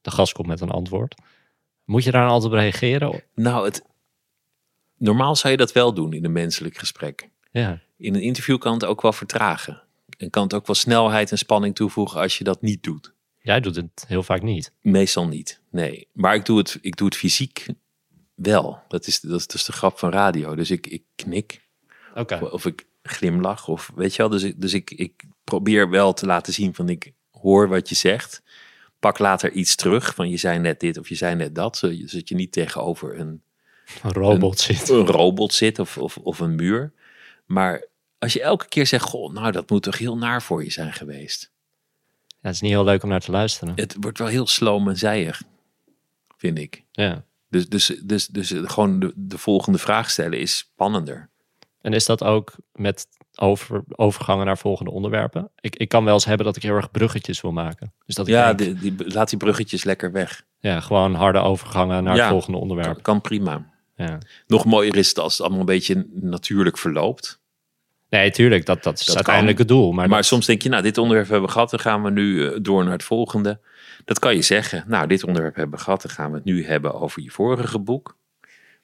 De gast komt met een antwoord. Moet je daar dan altijd op reageren? Nou, het, normaal zou je dat wel doen in een menselijk gesprek. Ja. In een interview kan het ook wel vertragen. En kan het ook wel snelheid en spanning toevoegen als je dat niet doet. Jij doet het heel vaak niet. Meestal niet, nee. Maar ik doe het, ik doe het fysiek wel. Dat is, dat is dus de grap van radio. Dus ik, ik knik. Oké. Of, of ik glimlach. Of weet je wel. Dus, ik, dus ik, ik probeer wel te laten zien van ik hoor wat je zegt. pak later iets terug van je zei net dit of je zei net dat. Zodat je niet tegenover een, Een robot zit. een robot zit of, of, of een muur. Maar als je elke keer zegt, goh, nou dat moet toch heel naar voor je zijn geweest. Ja, het is niet heel leuk om naar te luisteren. Het wordt wel heel sloom en zijig, vind ik. Ja. Dus, dus, dus, dus gewoon de, de volgende vraag stellen is spannender. En is dat ook met over, overgangen naar volgende onderwerpen? Ik, ik kan wel eens hebben dat ik heel erg bruggetjes wil maken. Dus dat ik Ja, denk, die, die, laat die bruggetjes lekker weg. ja, gewoon harde overgangen naar Ja. het volgende onderwerp. Kan, kan prima. Ja. Nog mooier is het als het allemaal een beetje natuurlijk verloopt. Nee, tuurlijk, dat, dat is Dat uiteindelijk het doel. Maar, Maar dat- soms denk je, nou, dit onderwerp hebben we gehad, dan gaan we nu eh, door naar het volgende. Dat kan je zeggen. Nou, dit onderwerp hebben we gehad, dan gaan we het nu hebben over je vorige boek.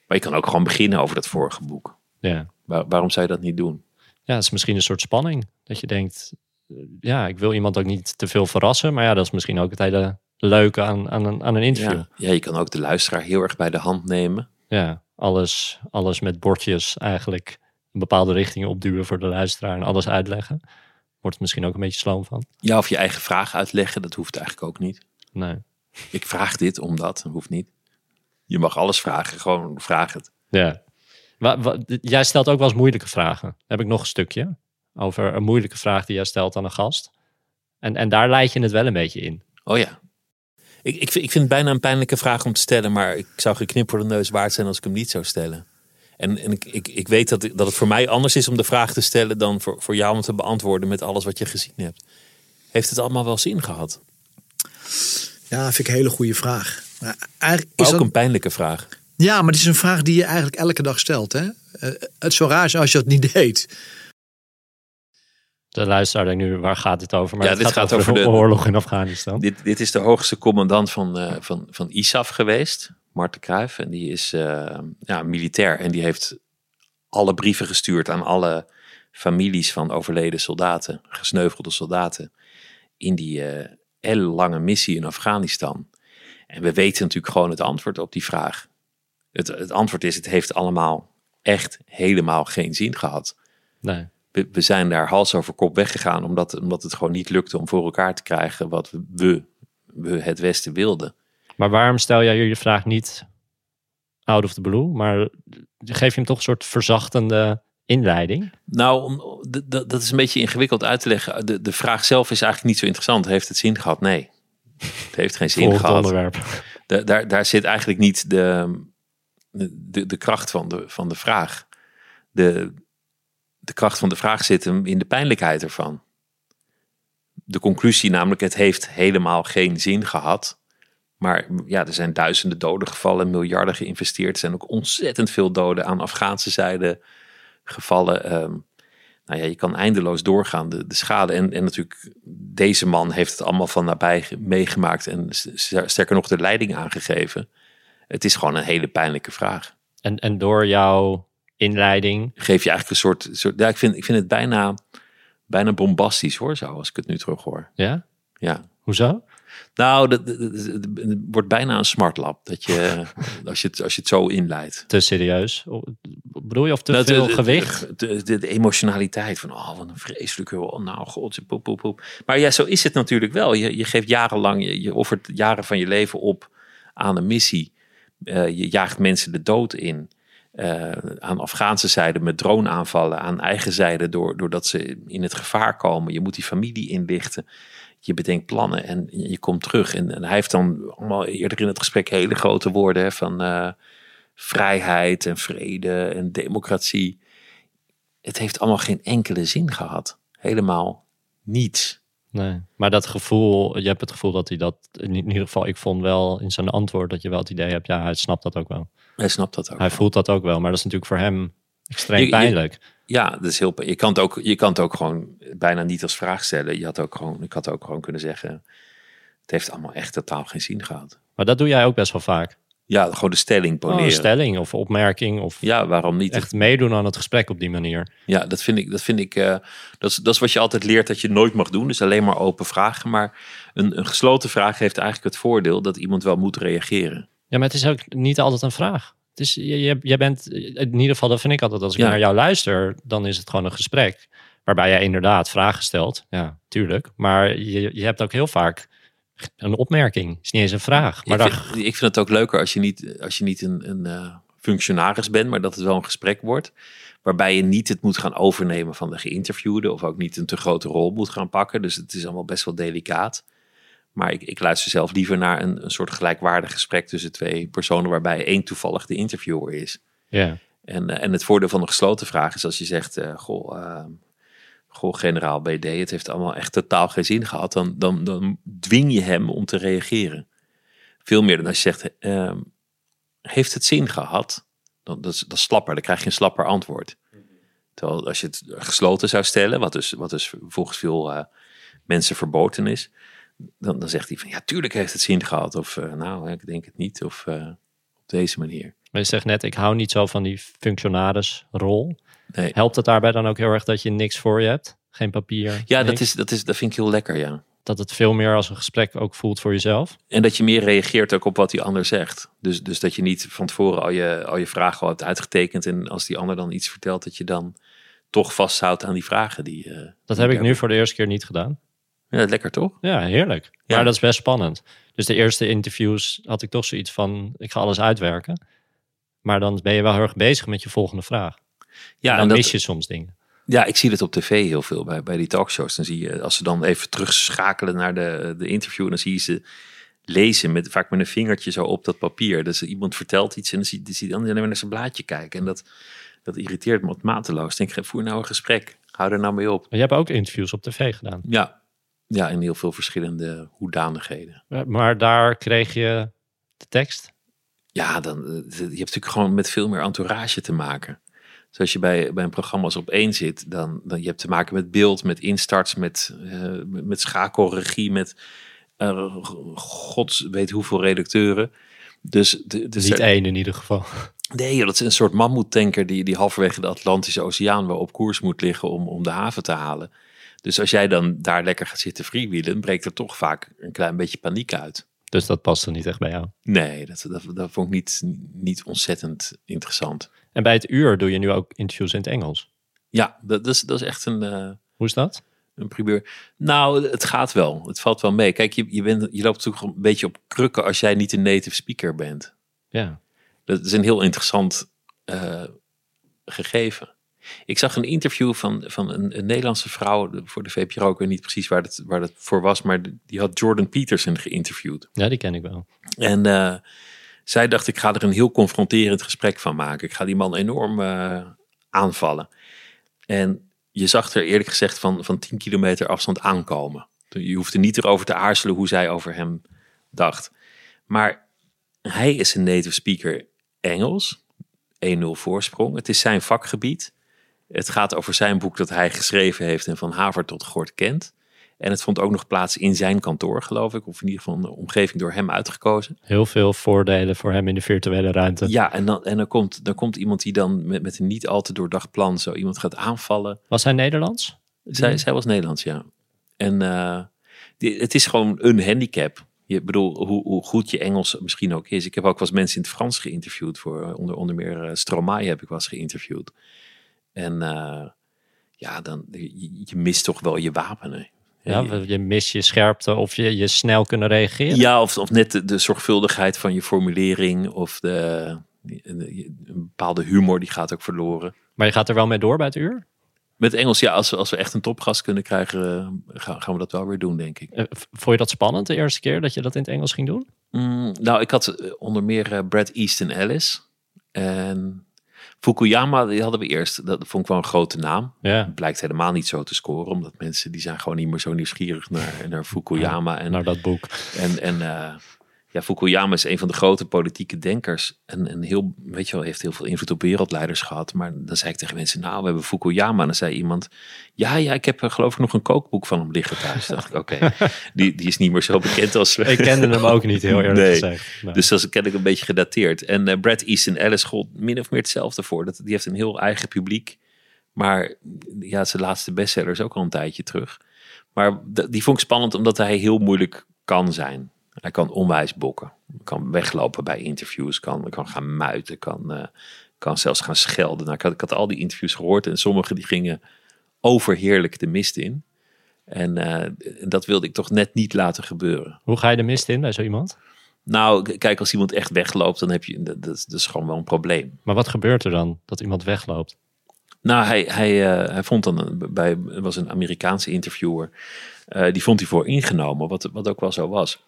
Maar je kan ook gewoon beginnen over dat vorige boek. ja. Waar- waarom zou je dat niet doen? ja, het is misschien een soort spanning. Dat je denkt, eh, ja, ik wil iemand ook niet te veel verrassen. Maar ja, dat is misschien ook het hele leuke aan, aan, een, aan een interview. Ja, ja, je kan ook de luisteraar heel erg bij de hand nemen. Ja, alles, alles met bordjes eigenlijk een bepaalde richting opduwen voor de luisteraar en alles uitleggen. Wordt het misschien ook een beetje sloom van? Ja, of je eigen vraag uitleggen, dat hoeft eigenlijk ook niet. Nee. Ik vraag dit omdat, dat hoeft niet. Je mag alles vragen, gewoon vraag het. Ja. Wa- wa- jij stelt ook wel eens moeilijke vragen. Heb ik nog een stukje over een moeilijke vraag die jij stelt aan een gast. En, en daar leid je het wel een beetje in. Oh ja. Ik, ik, vind, het bijna een pijnlijke vraag om te stellen, maar ik zou voor de neus waard zijn als ik hem niet zou stellen. En, en ik, ik, ik weet dat, dat het voor mij anders is om de vraag te stellen dan voor, voor jou om te beantwoorden met alles wat je gezien hebt. Heeft het allemaal wel zin gehad? Ja, vind ik een hele goede vraag. Maar eigenlijk Maar is ook dat, een pijnlijke vraag. Ja, maar het is een vraag die je eigenlijk elke dag stelt. Hè? Eh, het zou raar zijn als je dat niet deed. De luisteraar denkt nu, waar gaat dit over? Maar Ja, het dit gaat, gaat over, over de oorlog in Afghanistan. Dit, dit is de hoogste commandant van, eh, van, van ISAF geweest, Marten Kruijf. En die is eh, ja, militair en die heeft alle brieven gestuurd aan alle families van overleden soldaten, gesneuvelde soldaten, in die eh ellenlange missie in Afghanistan. En we weten natuurlijk gewoon het antwoord op die vraag. Het, het antwoord is, het heeft allemaal echt helemaal geen zin gehad. Nee. We, we zijn daar hals over kop weggegaan omdat, omdat het gewoon niet lukte om voor elkaar te krijgen wat we, we het Westen wilden. Maar waarom stel jij je vraag niet out of the blue? Maar geef je hem toch een soort verzachtende inleiding? Nou, dat is een beetje ingewikkeld uit te leggen. De, de vraag zelf is eigenlijk niet zo interessant. Heeft het zin gehad? Nee. Het heeft geen zin gehad. onderwerp. Da- daar, daar zit eigenlijk niet de, de, de kracht van de, van de vraag. De, de kracht van de vraag zit hem in de pijnlijkheid ervan. De conclusie namelijk, het heeft helemaal geen zin gehad. Maar ja, er zijn duizenden doden gevallen, miljarden geïnvesteerd. Er zijn ook ontzettend veel doden aan Afghaanse zijde gevallen. Ehm, nou ja, je kan eindeloos doorgaan, de, de schade. En, en natuurlijk, deze man heeft het allemaal van nabij ge- meegemaakt en sterker nog de leiding aangegeven. Het is gewoon een hele pijnlijke vraag. En, en door jouw inleiding, Geef je eigenlijk een soort, soort ja, ik vind, ik vind het bijna, bijna bombastisch hoor, zo als ik het nu terug hoor. ja? Ja. Hoezo? Nou, dat- dat- dat- dat- het wordt bijna een smartlap dat je, als je het, als je het zo inleidt. Te serieus? Bedoel je of te Nou, veel de- gewicht? De, de, de emotionaliteit van, oh, wat een vreselijke, oh, nou, god, poep, poep, poep. Maar ja, zo is het natuurlijk wel. Je, je geeft jarenlang, je, je offert jaren van je leven op aan een missie. Eh, je jaagt mensen de dood in. Eh, aan Afghaanse zijde met droneaanvallen. Aan eigen zijde door, doordat ze in het gevaar komen. Je moet die familie inlichten. Je bedenkt plannen en je komt terug. En, en hij heeft dan allemaal eerder in het gesprek hele grote woorden hè, van eh, vrijheid en vrede en democratie. Het heeft allemaal geen enkele zin gehad. Helemaal niets. Nee. Maar dat gevoel, je hebt het gevoel dat hij dat, in ieder geval, ik vond wel in zijn antwoord dat je wel het idee hebt, ja, hij snapt dat ook wel. Hij snapt dat ook. Hij voelt dat ook wel, maar dat is natuurlijk voor hem extreem Je- je- pijnlijk. Ja, dat is heel. Je kan, het ook, je kan het ook gewoon bijna niet als vraag stellen. Je had ook gewoon, ik had ook gewoon kunnen zeggen. Het heeft allemaal echt totaal geen zin gehad. Maar dat doe jij ook best wel vaak. Ja, gewoon de stelling Oh, poneren. een stelling of opmerking of Ja, waarom niet? echt meedoen aan het gesprek op die manier. Ja, dat vind ik. Dat, vind ik eh, dat, is, dat is wat je altijd leert dat je nooit mag doen. Dus alleen maar open vragen. Maar een, een gesloten vraag heeft eigenlijk het voordeel dat iemand wel moet reageren. Ja, maar het is ook niet altijd een vraag. Het is, je, je, bent, in ieder geval, dat vind ik altijd, als ik Ja. naar jou luister, dan is het gewoon een gesprek. Waarbij jij inderdaad vragen stelt. Ja, tuurlijk. Maar je, je hebt ook heel vaak Een opmerking, is niet eens een vraag. Maar ik, dan, vind, ik vind het ook leuker als je niet, als je niet een, een eh, functionaris bent, maar dat het wel een gesprek wordt. Waarbij je niet het moet gaan overnemen van de geïnterviewde. Of ook niet een te grote rol moet gaan pakken. Dus het is allemaal best wel delicaat. Maar ik, ik luister zelf liever naar een, een soort gelijkwaardig gesprek tussen twee personen. Waarbij één toevallig de interviewer is. ja. En, eh, en het voordeel van een gesloten vraag is als je zegt: eh, Goh, eh, goh, generaal BD, het heeft allemaal echt totaal geen zin gehad. Dan, dan, dan dwing je hem om te reageren. Veel meer dan als je zegt: ehm, Heeft het zin gehad? Dan, dat, is, dat is slapper, dan krijg je een slapper antwoord. Terwijl als je het gesloten zou stellen, wat dus, wat dus volgens veel eh, mensen verboden is, dan, dan zegt hij van ja, tuurlijk heeft het zin gehad. Of eh, nou, ik denk het niet. Of eh, op deze manier. Maar je zegt net, ik hou niet zo van die functionarisrol. Nee. Helpt het daarbij dan ook heel erg dat je niks voor je hebt? Geen papier? Ja, niks? dat, is, dat, is, dat vind ik heel lekker, ja. Dat het veel meer als een gesprek ook voelt voor jezelf? En dat je meer reageert ook op wat die ander zegt. Dus, dus dat je niet van tevoren al je, al je vragen al hebt uitgetekend. En als die ander dan iets vertelt, dat je dan toch vasthoudt aan die vragen. Die, eh, Dat die heb ik nu voor de eerste keer niet gedaan. Ja, lekker toch? Ja, heerlijk. Ja. Maar dat is best spannend. Dus de eerste interviews had ik toch zoiets van, ik ga alles uitwerken. Maar dan ben je wel heel erg bezig met je volgende vraag. Ja, en dan en dat, mis je soms dingen. ja, ik zie dat op tv heel veel bij, bij die talkshows. Dan zie je, als ze dan even terugschakelen naar de, de interview, dan zie je ze lezen met vaak met een vingertje zo op dat papier. Dus iemand vertelt iets en dan zie je zie je dan naar zijn blaadje kijken. En dat, dat irriteert me wat mateloos. Ik denk, voer nou een gesprek. Hou er nou mee op. Maar je hebt ook interviews op tv gedaan. Ja, ja in heel veel verschillende hoedanigheden. Maar daar kreeg je de tekst. Ja, dan, eh, je hebt natuurlijk gewoon met veel meer entourage te maken. Dus als je bij, bij een programma als op één zit, dan, dan je hebt te maken met beeld, met instarts, met, eh, met, schakelregie, met eh, gods weet hoeveel redacteuren. Dus, de, dus Niet er- één in ieder geval. nee, dat is een soort mammoetanker die, die halverwege de Atlantische Oceaan wel op koers moet liggen om, om de haven te halen. Dus als jij dan daar lekker gaat zitten freewheelen, breekt er toch vaak een klein beetje paniek uit. Dus dat past er niet echt bij jou. Nee, dat, dat, dat vond ik niet, niet ontzettend interessant. En bij het uur doe je nu ook interviews in het Engels. Ja, dat, dat, is, dat is echt een, eh, Hoe is dat? een primeur. Nou, het gaat wel. Het valt wel mee. Kijk, je, je, bent, je loopt natuurlijk een beetje op krukken als jij niet een native speaker bent. Ja. Dat is een heel interessant eh, gegeven. Ik zag een interview van, van een, een Nederlandse vrouw voor de VPRO. Ik weet niet precies waar dat, waar dat voor was, maar die had Jordan Peterson geïnterviewd. ja, die ken ik wel. En eh, zij dacht, ik ga er een heel confronterend gesprek van maken. Ik ga die man enorm eh, aanvallen. En je zag er eerlijk gezegd van, van 10 kilometer afstand aankomen. Je hoefde niet erover te aarzelen hoe zij over hem dacht. Maar hij is een native speaker Engels. 1-0 voorsprong. Het is zijn vakgebied. Het gaat over zijn boek dat hij geschreven heeft en van haver tot gort kent. En het vond ook nog plaats in zijn kantoor, geloof ik. Of in ieder geval een omgeving door hem uitgekozen. Heel veel voordelen voor hem in de virtuele ruimte. Ja, en dan, en dan, komt, dan komt iemand die dan met, met een niet al te doordacht plan zo iemand gaat aanvallen. Was hij Nederlands? Zij, zij was Nederlands, ja. En eh, die, het is gewoon een handicap. Je bedoel, hoe, hoe goed je Engels misschien ook is. Ik heb ook wel eens mensen in het Frans geïnterviewd. Voor, eh, onder, onder meer Stromae heb ik wel eens geïnterviewd. En eh, ja, dan, je, je mist toch wel je wapenen. Ja, je- je mist je scherpte of je, je snel kunnen reageren. Ja, of, of net de, de zorgvuldigheid van je formulering. Of de, een bepaalde humor, die gaat ook verloren. Maar je gaat er wel mee door bij het uur? Met Engels, ja, als we, als we echt een topgast kunnen krijgen, eh, gaan, gaan we dat wel weer doen, denk ik. V- Vond je dat spannend de eerste keer dat je dat in het Engels ging doen? Mm, nou, ik had onder meer eh, Brad Easton Ellis. En Fukuyama, die hadden we eerst. Dat vond ik wel een grote naam. Ja, Blijkt helemaal niet zo te scoren, omdat mensen die zijn gewoon niet meer zo nieuwsgierig naar, naar Fukuyama. En, naar dat boek. En, en eh, ja, Fukuyama is een van de grote politieke denkers. En, en heel, weet je wel, heeft heel veel invloed op wereldleiders gehad. Maar dan zei ik tegen mensen, nou, we hebben Fukuyama. En dan zei iemand, ja, ja, ik heb geloof ik nog een kookboek van hem liggen thuis. Dacht ik, oké, die, die is niet meer zo bekend als... Ik kende hem ook niet heel eerlijk Nee. gezegd. Nee. Dus dat is kennelijk een beetje gedateerd. En eh, Brad Easton Ellis gold min of meer hetzelfde voor. Dat, die heeft een heel eigen publiek. Maar ja, zijn laatste bestseller is ook al een tijdje terug. Maar die vond ik spannend omdat hij heel moeilijk kan zijn. Hij kan onwijs bokken. Kan weglopen bij interviews. Kan, kan gaan muiten. Kan, eh, kan zelfs gaan schelden. Nou, ik, had, ik had al die interviews gehoord. En sommige die gingen overheerlijk de mist in. En eh, dat wilde ik toch net niet laten gebeuren. Hoe ga je de mist in bij zo iemand? Nou, kijk, als iemand echt wegloopt, dan heb je, dat, dat is- gewoon wel een probleem. Maar wat gebeurt er dan dat iemand wegloopt? Nou, hij, hij, eh, hij vond dan, bij, was een Amerikaanse interviewer, die vond hij voor ingenomen, wat, wat ook wel zo was.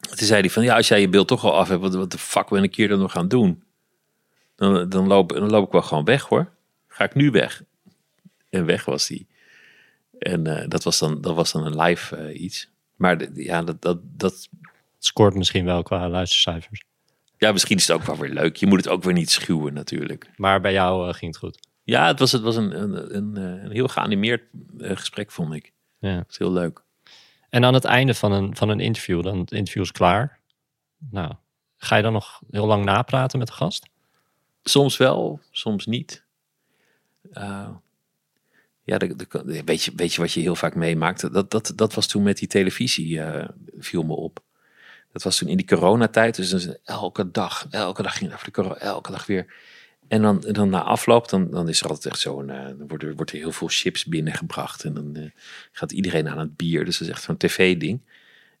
Toen zei hij van, ja, als jij je beeld toch al af hebt, wat, wat de fuck ben ik hier dan nog gaan doen? Dan, dan, loop, dan loop ik wel gewoon weg hoor. Ga ik nu weg? En weg was hij. En eh, dat, was dan, dat was dan een live eh, iets. Maar de- ja, dat, dat, dat, Scoort misschien wel qua luistercijfers. ja, misschien is het ook wel weer leuk. Je moet het ook weer niet schuwen natuurlijk. Maar bij jou eh, ging het goed. Ja, het was, het was een, een, een, een heel geanimeerd gesprek, vond ik. Ja. Dat is heel leuk. En aan het einde van een, van een interview, dan het interview is klaar. Nou, ga je dan nog heel lang napraten met de gast? Soms wel, soms niet. Eh, ja, de, weet, je, weet je wat je heel vaak meemaakt? Dat, dat, dat was toen met die televisie, eh, viel me op. Dat was toen in die coronatijd. Dus elke dag, elke dag ging het over de corona, elke dag weer. En dan, dan na afloop, dan, dan is er altijd echt zo'n, eh, dan wordt er, wordt er heel veel chips binnengebracht. En dan eh, gaat iedereen aan het bier. Dus dat is echt zo'n tv-ding.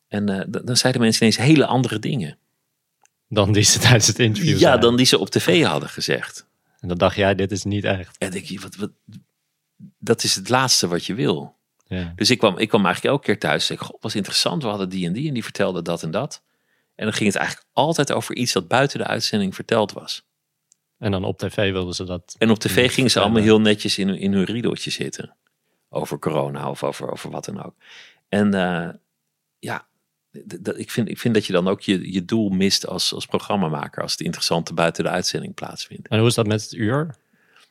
En eh, dan, dan zeiden mensen ineens hele andere dingen. Dan die ze tijdens het interview Ja, zeiden. dan die ze op tv hadden gezegd. En dan dacht jij, dit is niet echt. En denk je, wat, wat, dat is het laatste wat je wil. Ja. Dus ik kwam, ik kwam eigenlijk elke keer thuis. God, was interessant. We hadden die en die en die vertelde dat en dat. En dan ging het eigenlijk altijd over iets dat buiten de uitzending verteld was. En dan op tv wilden ze dat. En op tv gingen ze allemaal heel netjes in, hun- in hun riedeltje zitten. Over corona of over, over wat dan ook. En eh, ja, ik, vind, ik vind dat je dan ook je, je doel mist als, als programmamaker. Als het interessante buiten de uitzending plaatsvindt. En hoe is dat met het uur?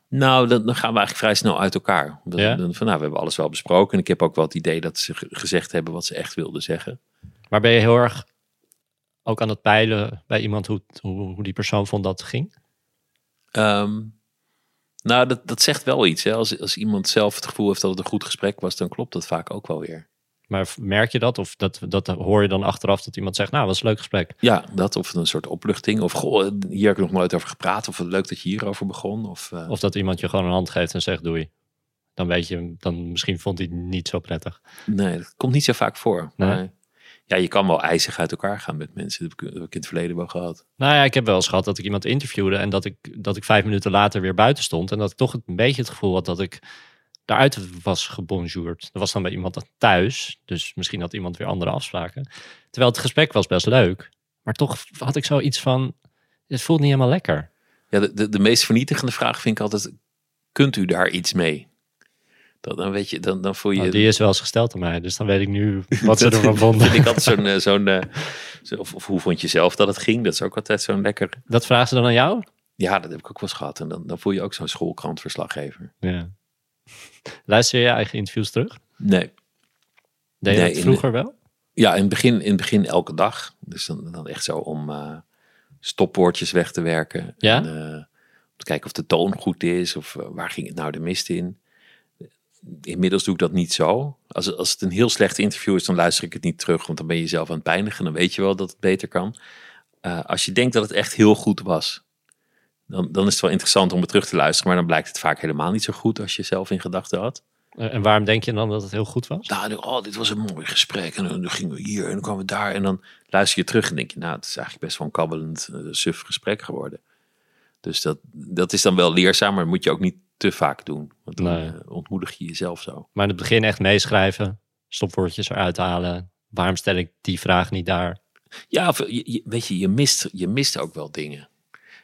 Nou, dan, dan gaan we eigenlijk vrij snel uit elkaar. Dan, Ja? dan van, nou, we hebben alles wel besproken. En ik heb ook wel het idee dat ze ge- gezegd hebben wat ze echt wilden zeggen. Maar ben je heel erg ook aan het peilen bij iemand hoe, hoe, hoe die persoon vond dat het ging? Ehm, nou, dat, dat zegt wel iets. Hè? Als, als iemand zelf het gevoel heeft dat het een goed gesprek was, dan klopt dat vaak ook wel weer. Maar merk je dat? Of dat, dat hoor je dan achteraf dat iemand zegt, nou, was een leuk gesprek. Ja, dat of een soort opluchting. Of goh, hier heb ik nog nooit over gepraat. Of leuk dat je hierover begon. Of, eh, Of dat iemand je gewoon een hand geeft en zegt, doei. Dan weet je, dan misschien vond hij het niet zo prettig. nee, dat komt niet zo vaak voor. Nee? Maar ja, je kan wel ijzig uit elkaar gaan met mensen. Dat heb ik, in het verleden wel gehad. Nou ja, ik heb wel eens gehad dat ik iemand interviewde en dat ik, dat ik vijf minuten later weer buiten stond. En dat ik toch een beetje het gevoel had dat ik daaruit was gebonjourd. Dat was dan bij iemand thuis, dus misschien had iemand weer andere afspraken. Terwijl het gesprek was best leuk, maar toch had ik zoiets van, het voelt niet helemaal lekker. Ja, de, de, de meest vernietigende vraag vind ik altijd: kunt u daar iets mee? Dat, dan weet je, dan, dan voel je. Nou, die is wel eens gesteld aan mij, dus dan weet ik nu wat ze ervan vonden. vind ik altijd zo'n. eh, zo'n eh, zo- of, of hoe vond je zelf dat het ging? Dat is ook altijd zo'n lekker. Dat vragen ze dan aan jou? Ja, dat heb ik ook wel eens gehad. En dan, dan voel je ook zo'n schoolkrantverslaggever. Ja. Luister je je eigen interviews terug? Nee. Deed je Nee, dat vroeger wel? Ja, in het begin, in het begin elke dag. Dus dan, dan echt zo om eh, stopwoordjes weg te werken. Ja? En, om te kijken of de toon goed is. Of waar ging het nou de mist in. Inmiddels doe ik dat niet zo. Als, als het een heel slecht interview is, dan luister ik het niet terug. Want dan ben je zelf aan het pijnigen. Dan weet je wel dat het beter kan. Eh, als je denkt dat het echt heel goed was. Dan, dan is het wel interessant om het terug te luisteren. Maar dan blijkt het vaak helemaal niet zo goed als je zelf in gedachten had. Eh, En waarom denk je dan dat het heel goed was? Nou, oh, dit was een mooi gesprek. En dan gingen we hier en dan kwamen we daar. En dan luister je terug en denk je, nou, het is eigenlijk best wel een kabbelend, eh, suf gesprek geworden. Dus dat, dat is dan wel leerzaam, maar moet je ook niet te vaak doen. Want dan Nee. eh, ontmoedig je jezelf zo. Maar in het begin echt meeschrijven, stopwoordjes eruit halen. Waarom stel ik die vraag niet daar? Ja, of, je, je- weet je, je mist, je mist ook wel dingen.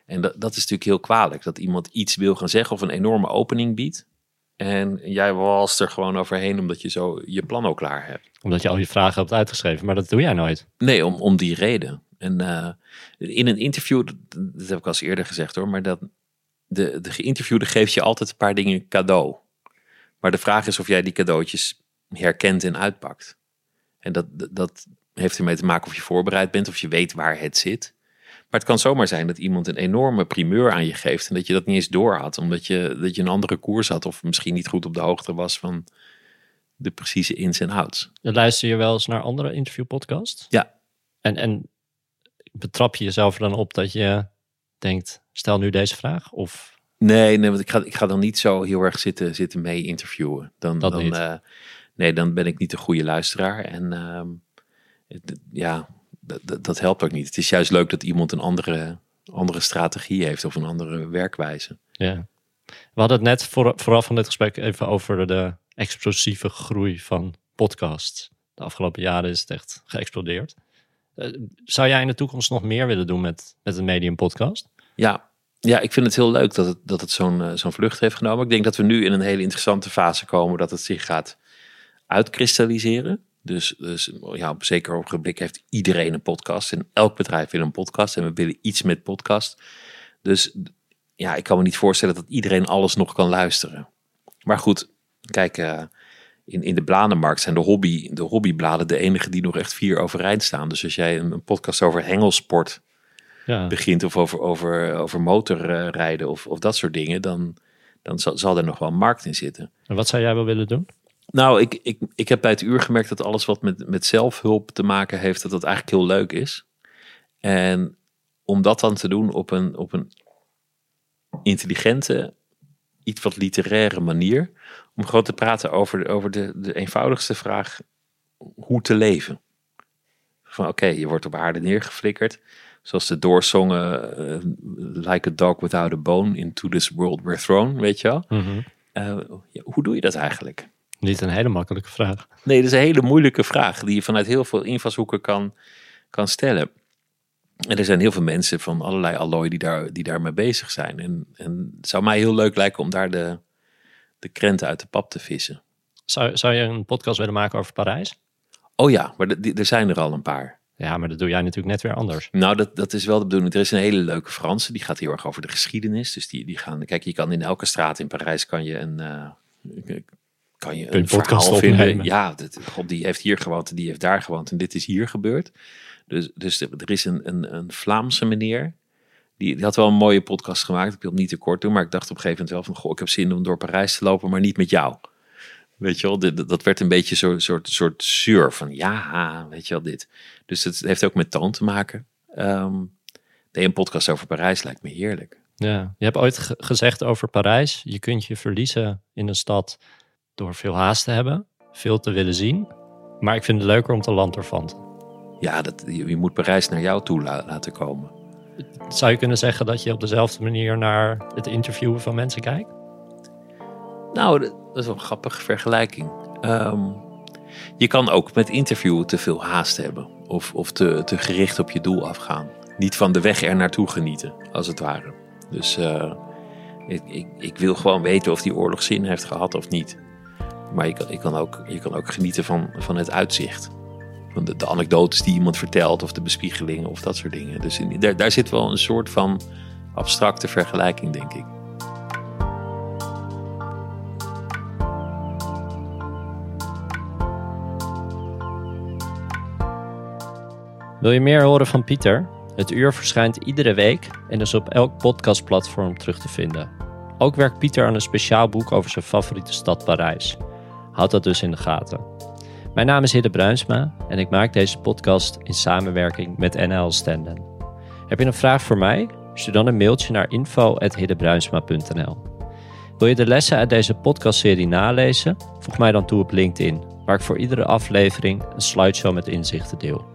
En dat, dat is natuurlijk heel kwalijk. Dat iemand iets wil gaan zeggen of een enorme opening biedt. En jij walst er gewoon overheen omdat je zo je plan ook klaar hebt. Omdat je al je vragen hebt uitgeschreven, maar dat doe jij nooit. Nee, om, om die reden. En eh, in een interview, dat, dat heb ik al eens eerder gezegd hoor, maar dat de, de geïnterviewde geeft je altijd een paar dingen cadeau. Maar de vraag is of jij die cadeautjes herkent en uitpakt. En dat, dat- heeft ermee te maken of je voorbereid bent, of je weet waar het zit. Maar het kan zomaar zijn dat iemand een enorme primeur aan je geeft en dat je dat niet eens door had, omdat je, dat je een andere koers had of misschien niet goed op de hoogte was van de precieze ins en outs. Dan luister je wel eens naar andere interviewpodcasts. Ja. En, en betrap je jezelf er dan op dat je denkt, stel nu deze vraag? Of Nee, nee want ik ga, ik ga dan niet zo heel erg zitten, zitten mee interviewen. Dan, Dat dan, niet. eh, nee, dan ben ik niet de goede luisteraar. En ehm, het- ja, dat, helpt ook niet. Het is juist leuk dat iemand een andere, andere strategie heeft of een andere werkwijze. Ja. We hadden het net voor, vooraf van dit gesprek even over de explosieve groei van podcasts. De afgelopen jaren is het echt geëxplodeerd. Eh, zou jij in de toekomst nog meer willen doen met, met een medium podcast? Ja, ja, ik vind het heel leuk dat het, dat het zo'n eh, zo'n vlucht heeft genomen. Ik denk dat we nu in een hele interessante fase komen dat het zich gaat uitkristalliseren. Dus, dus ja, op zeker ogenblik heeft iedereen een podcast. En elk bedrijf wil een podcast. En we willen iets met podcast. Dus ja, ik kan me niet voorstellen dat iedereen alles nog kan luisteren. Maar goed, kijk, eh, in, in de bladenmarkt zijn de, hobby, de hobbybladen de enige die nog echt vier overeind staan. Dus als jij een, een podcast over hengelsport Ja. begint of over, over, over motorrijden of, of dat soort dingen, dan, dan zal, zal er nog wel een markt in zitten. En wat zou jij wel willen doen? Nou, ik, ik, ik heb bij het uur gemerkt dat alles wat met, met zelfhulp te maken heeft, dat dat eigenlijk heel leuk is. En om dat dan te doen op een, op een intelligente, iets wat literaire manier, om gewoon te praten over, over de, de eenvoudigste vraag, hoe te leven. Van oké, je wordt op aarde neergeflikkerd. Zoals de doorzongen eh, Like a dog without a bone into this world we're thrown, weet je wel. Eh, ja, hoe doe je dat eigenlijk? Niet een hele makkelijke vraag. Nee, dat is een hele moeilijke vraag die je vanuit heel veel invalshoeken kan, kan stellen. En er zijn heel veel mensen van allerlei allooi die, daar, die daarmee bezig zijn. En, en het zou mij heel leuk lijken om daar de, de krenten uit de pap te vissen. Zou, zou je een podcast willen maken over Parijs? Oh ja, maar er zijn er al een paar. Ja, maar dat doe jij natuurlijk net weer anders. Nou, dat, dat is wel de bedoeling. Er is een hele leuke Franse, die gaat heel erg over de geschiedenis. Dus die, die gaan, kijk, je kan in elke straat in Parijs kan je een, eh, kan je een podcast verhaal vinden. opnemen. Ja, dat, God, die heeft hier gewoond en die heeft daar gewoond en dit is hier gebeurd. Dus, dus er er is een, een, een Vlaamse meneer, die, die had wel een mooie podcast gemaakt. Ik wil het niet te kort doen, maar ik dacht op een gegeven moment wel van, goh, ik heb zin om door Parijs te lopen, maar niet met jou. Weet je wel, dit- dat werd een beetje zo'n soort, soort zuur van, ja, weet je wel, dit. Dus het heeft ook met toon te maken. Ehm nee, een podcast over Parijs lijkt me heerlijk. Ja. Je hebt ooit ge- gezegd over Parijs. Je kunt je verliezen in een stad door veel haast te hebben. Veel te willen zien. Maar ik vind het leuker om te lanterfanten. Ja, dat, je, je moet Parijs naar jou toe la- laten komen. Zou je kunnen zeggen dat je op dezelfde manier naar het interviewen van mensen kijkt? Nou, dat is een grappige vergelijking. Ehm, je kan ook met interviewen te veel haast hebben. Of, of te, te gericht op je doel afgaan. Niet van de weg er naartoe genieten, als het ware. Dus eh, ik, ik, ik wil gewoon weten of die oorlog zin heeft gehad of niet. Maar je kan, ook, je kan ook genieten van, van het uitzicht. Van de, anekdotes die iemand vertelt of de bespiegelingen of dat soort dingen. Dus daar zit wel een soort van abstracte vergelijking, denk ik. Wil je meer horen van Pieter? Het uur verschijnt iedere week en is op elk podcastplatform terug te vinden. Ook werkt Pieter aan een speciaal boek over zijn favoriete stad Parijs. Houd dat dus in de gaten. Mijn naam is Hidde Bruinsma en ik maak deze podcast in samenwerking met NL Stenden. Heb je een vraag voor mij? Stuur dan een mailtje naar info.hiddebruinsma.nl Wil je de lessen uit deze podcastserie nalezen? Voeg mij dan toe op LinkedIn, waar ik voor iedere aflevering een slideshow met inzichten deel.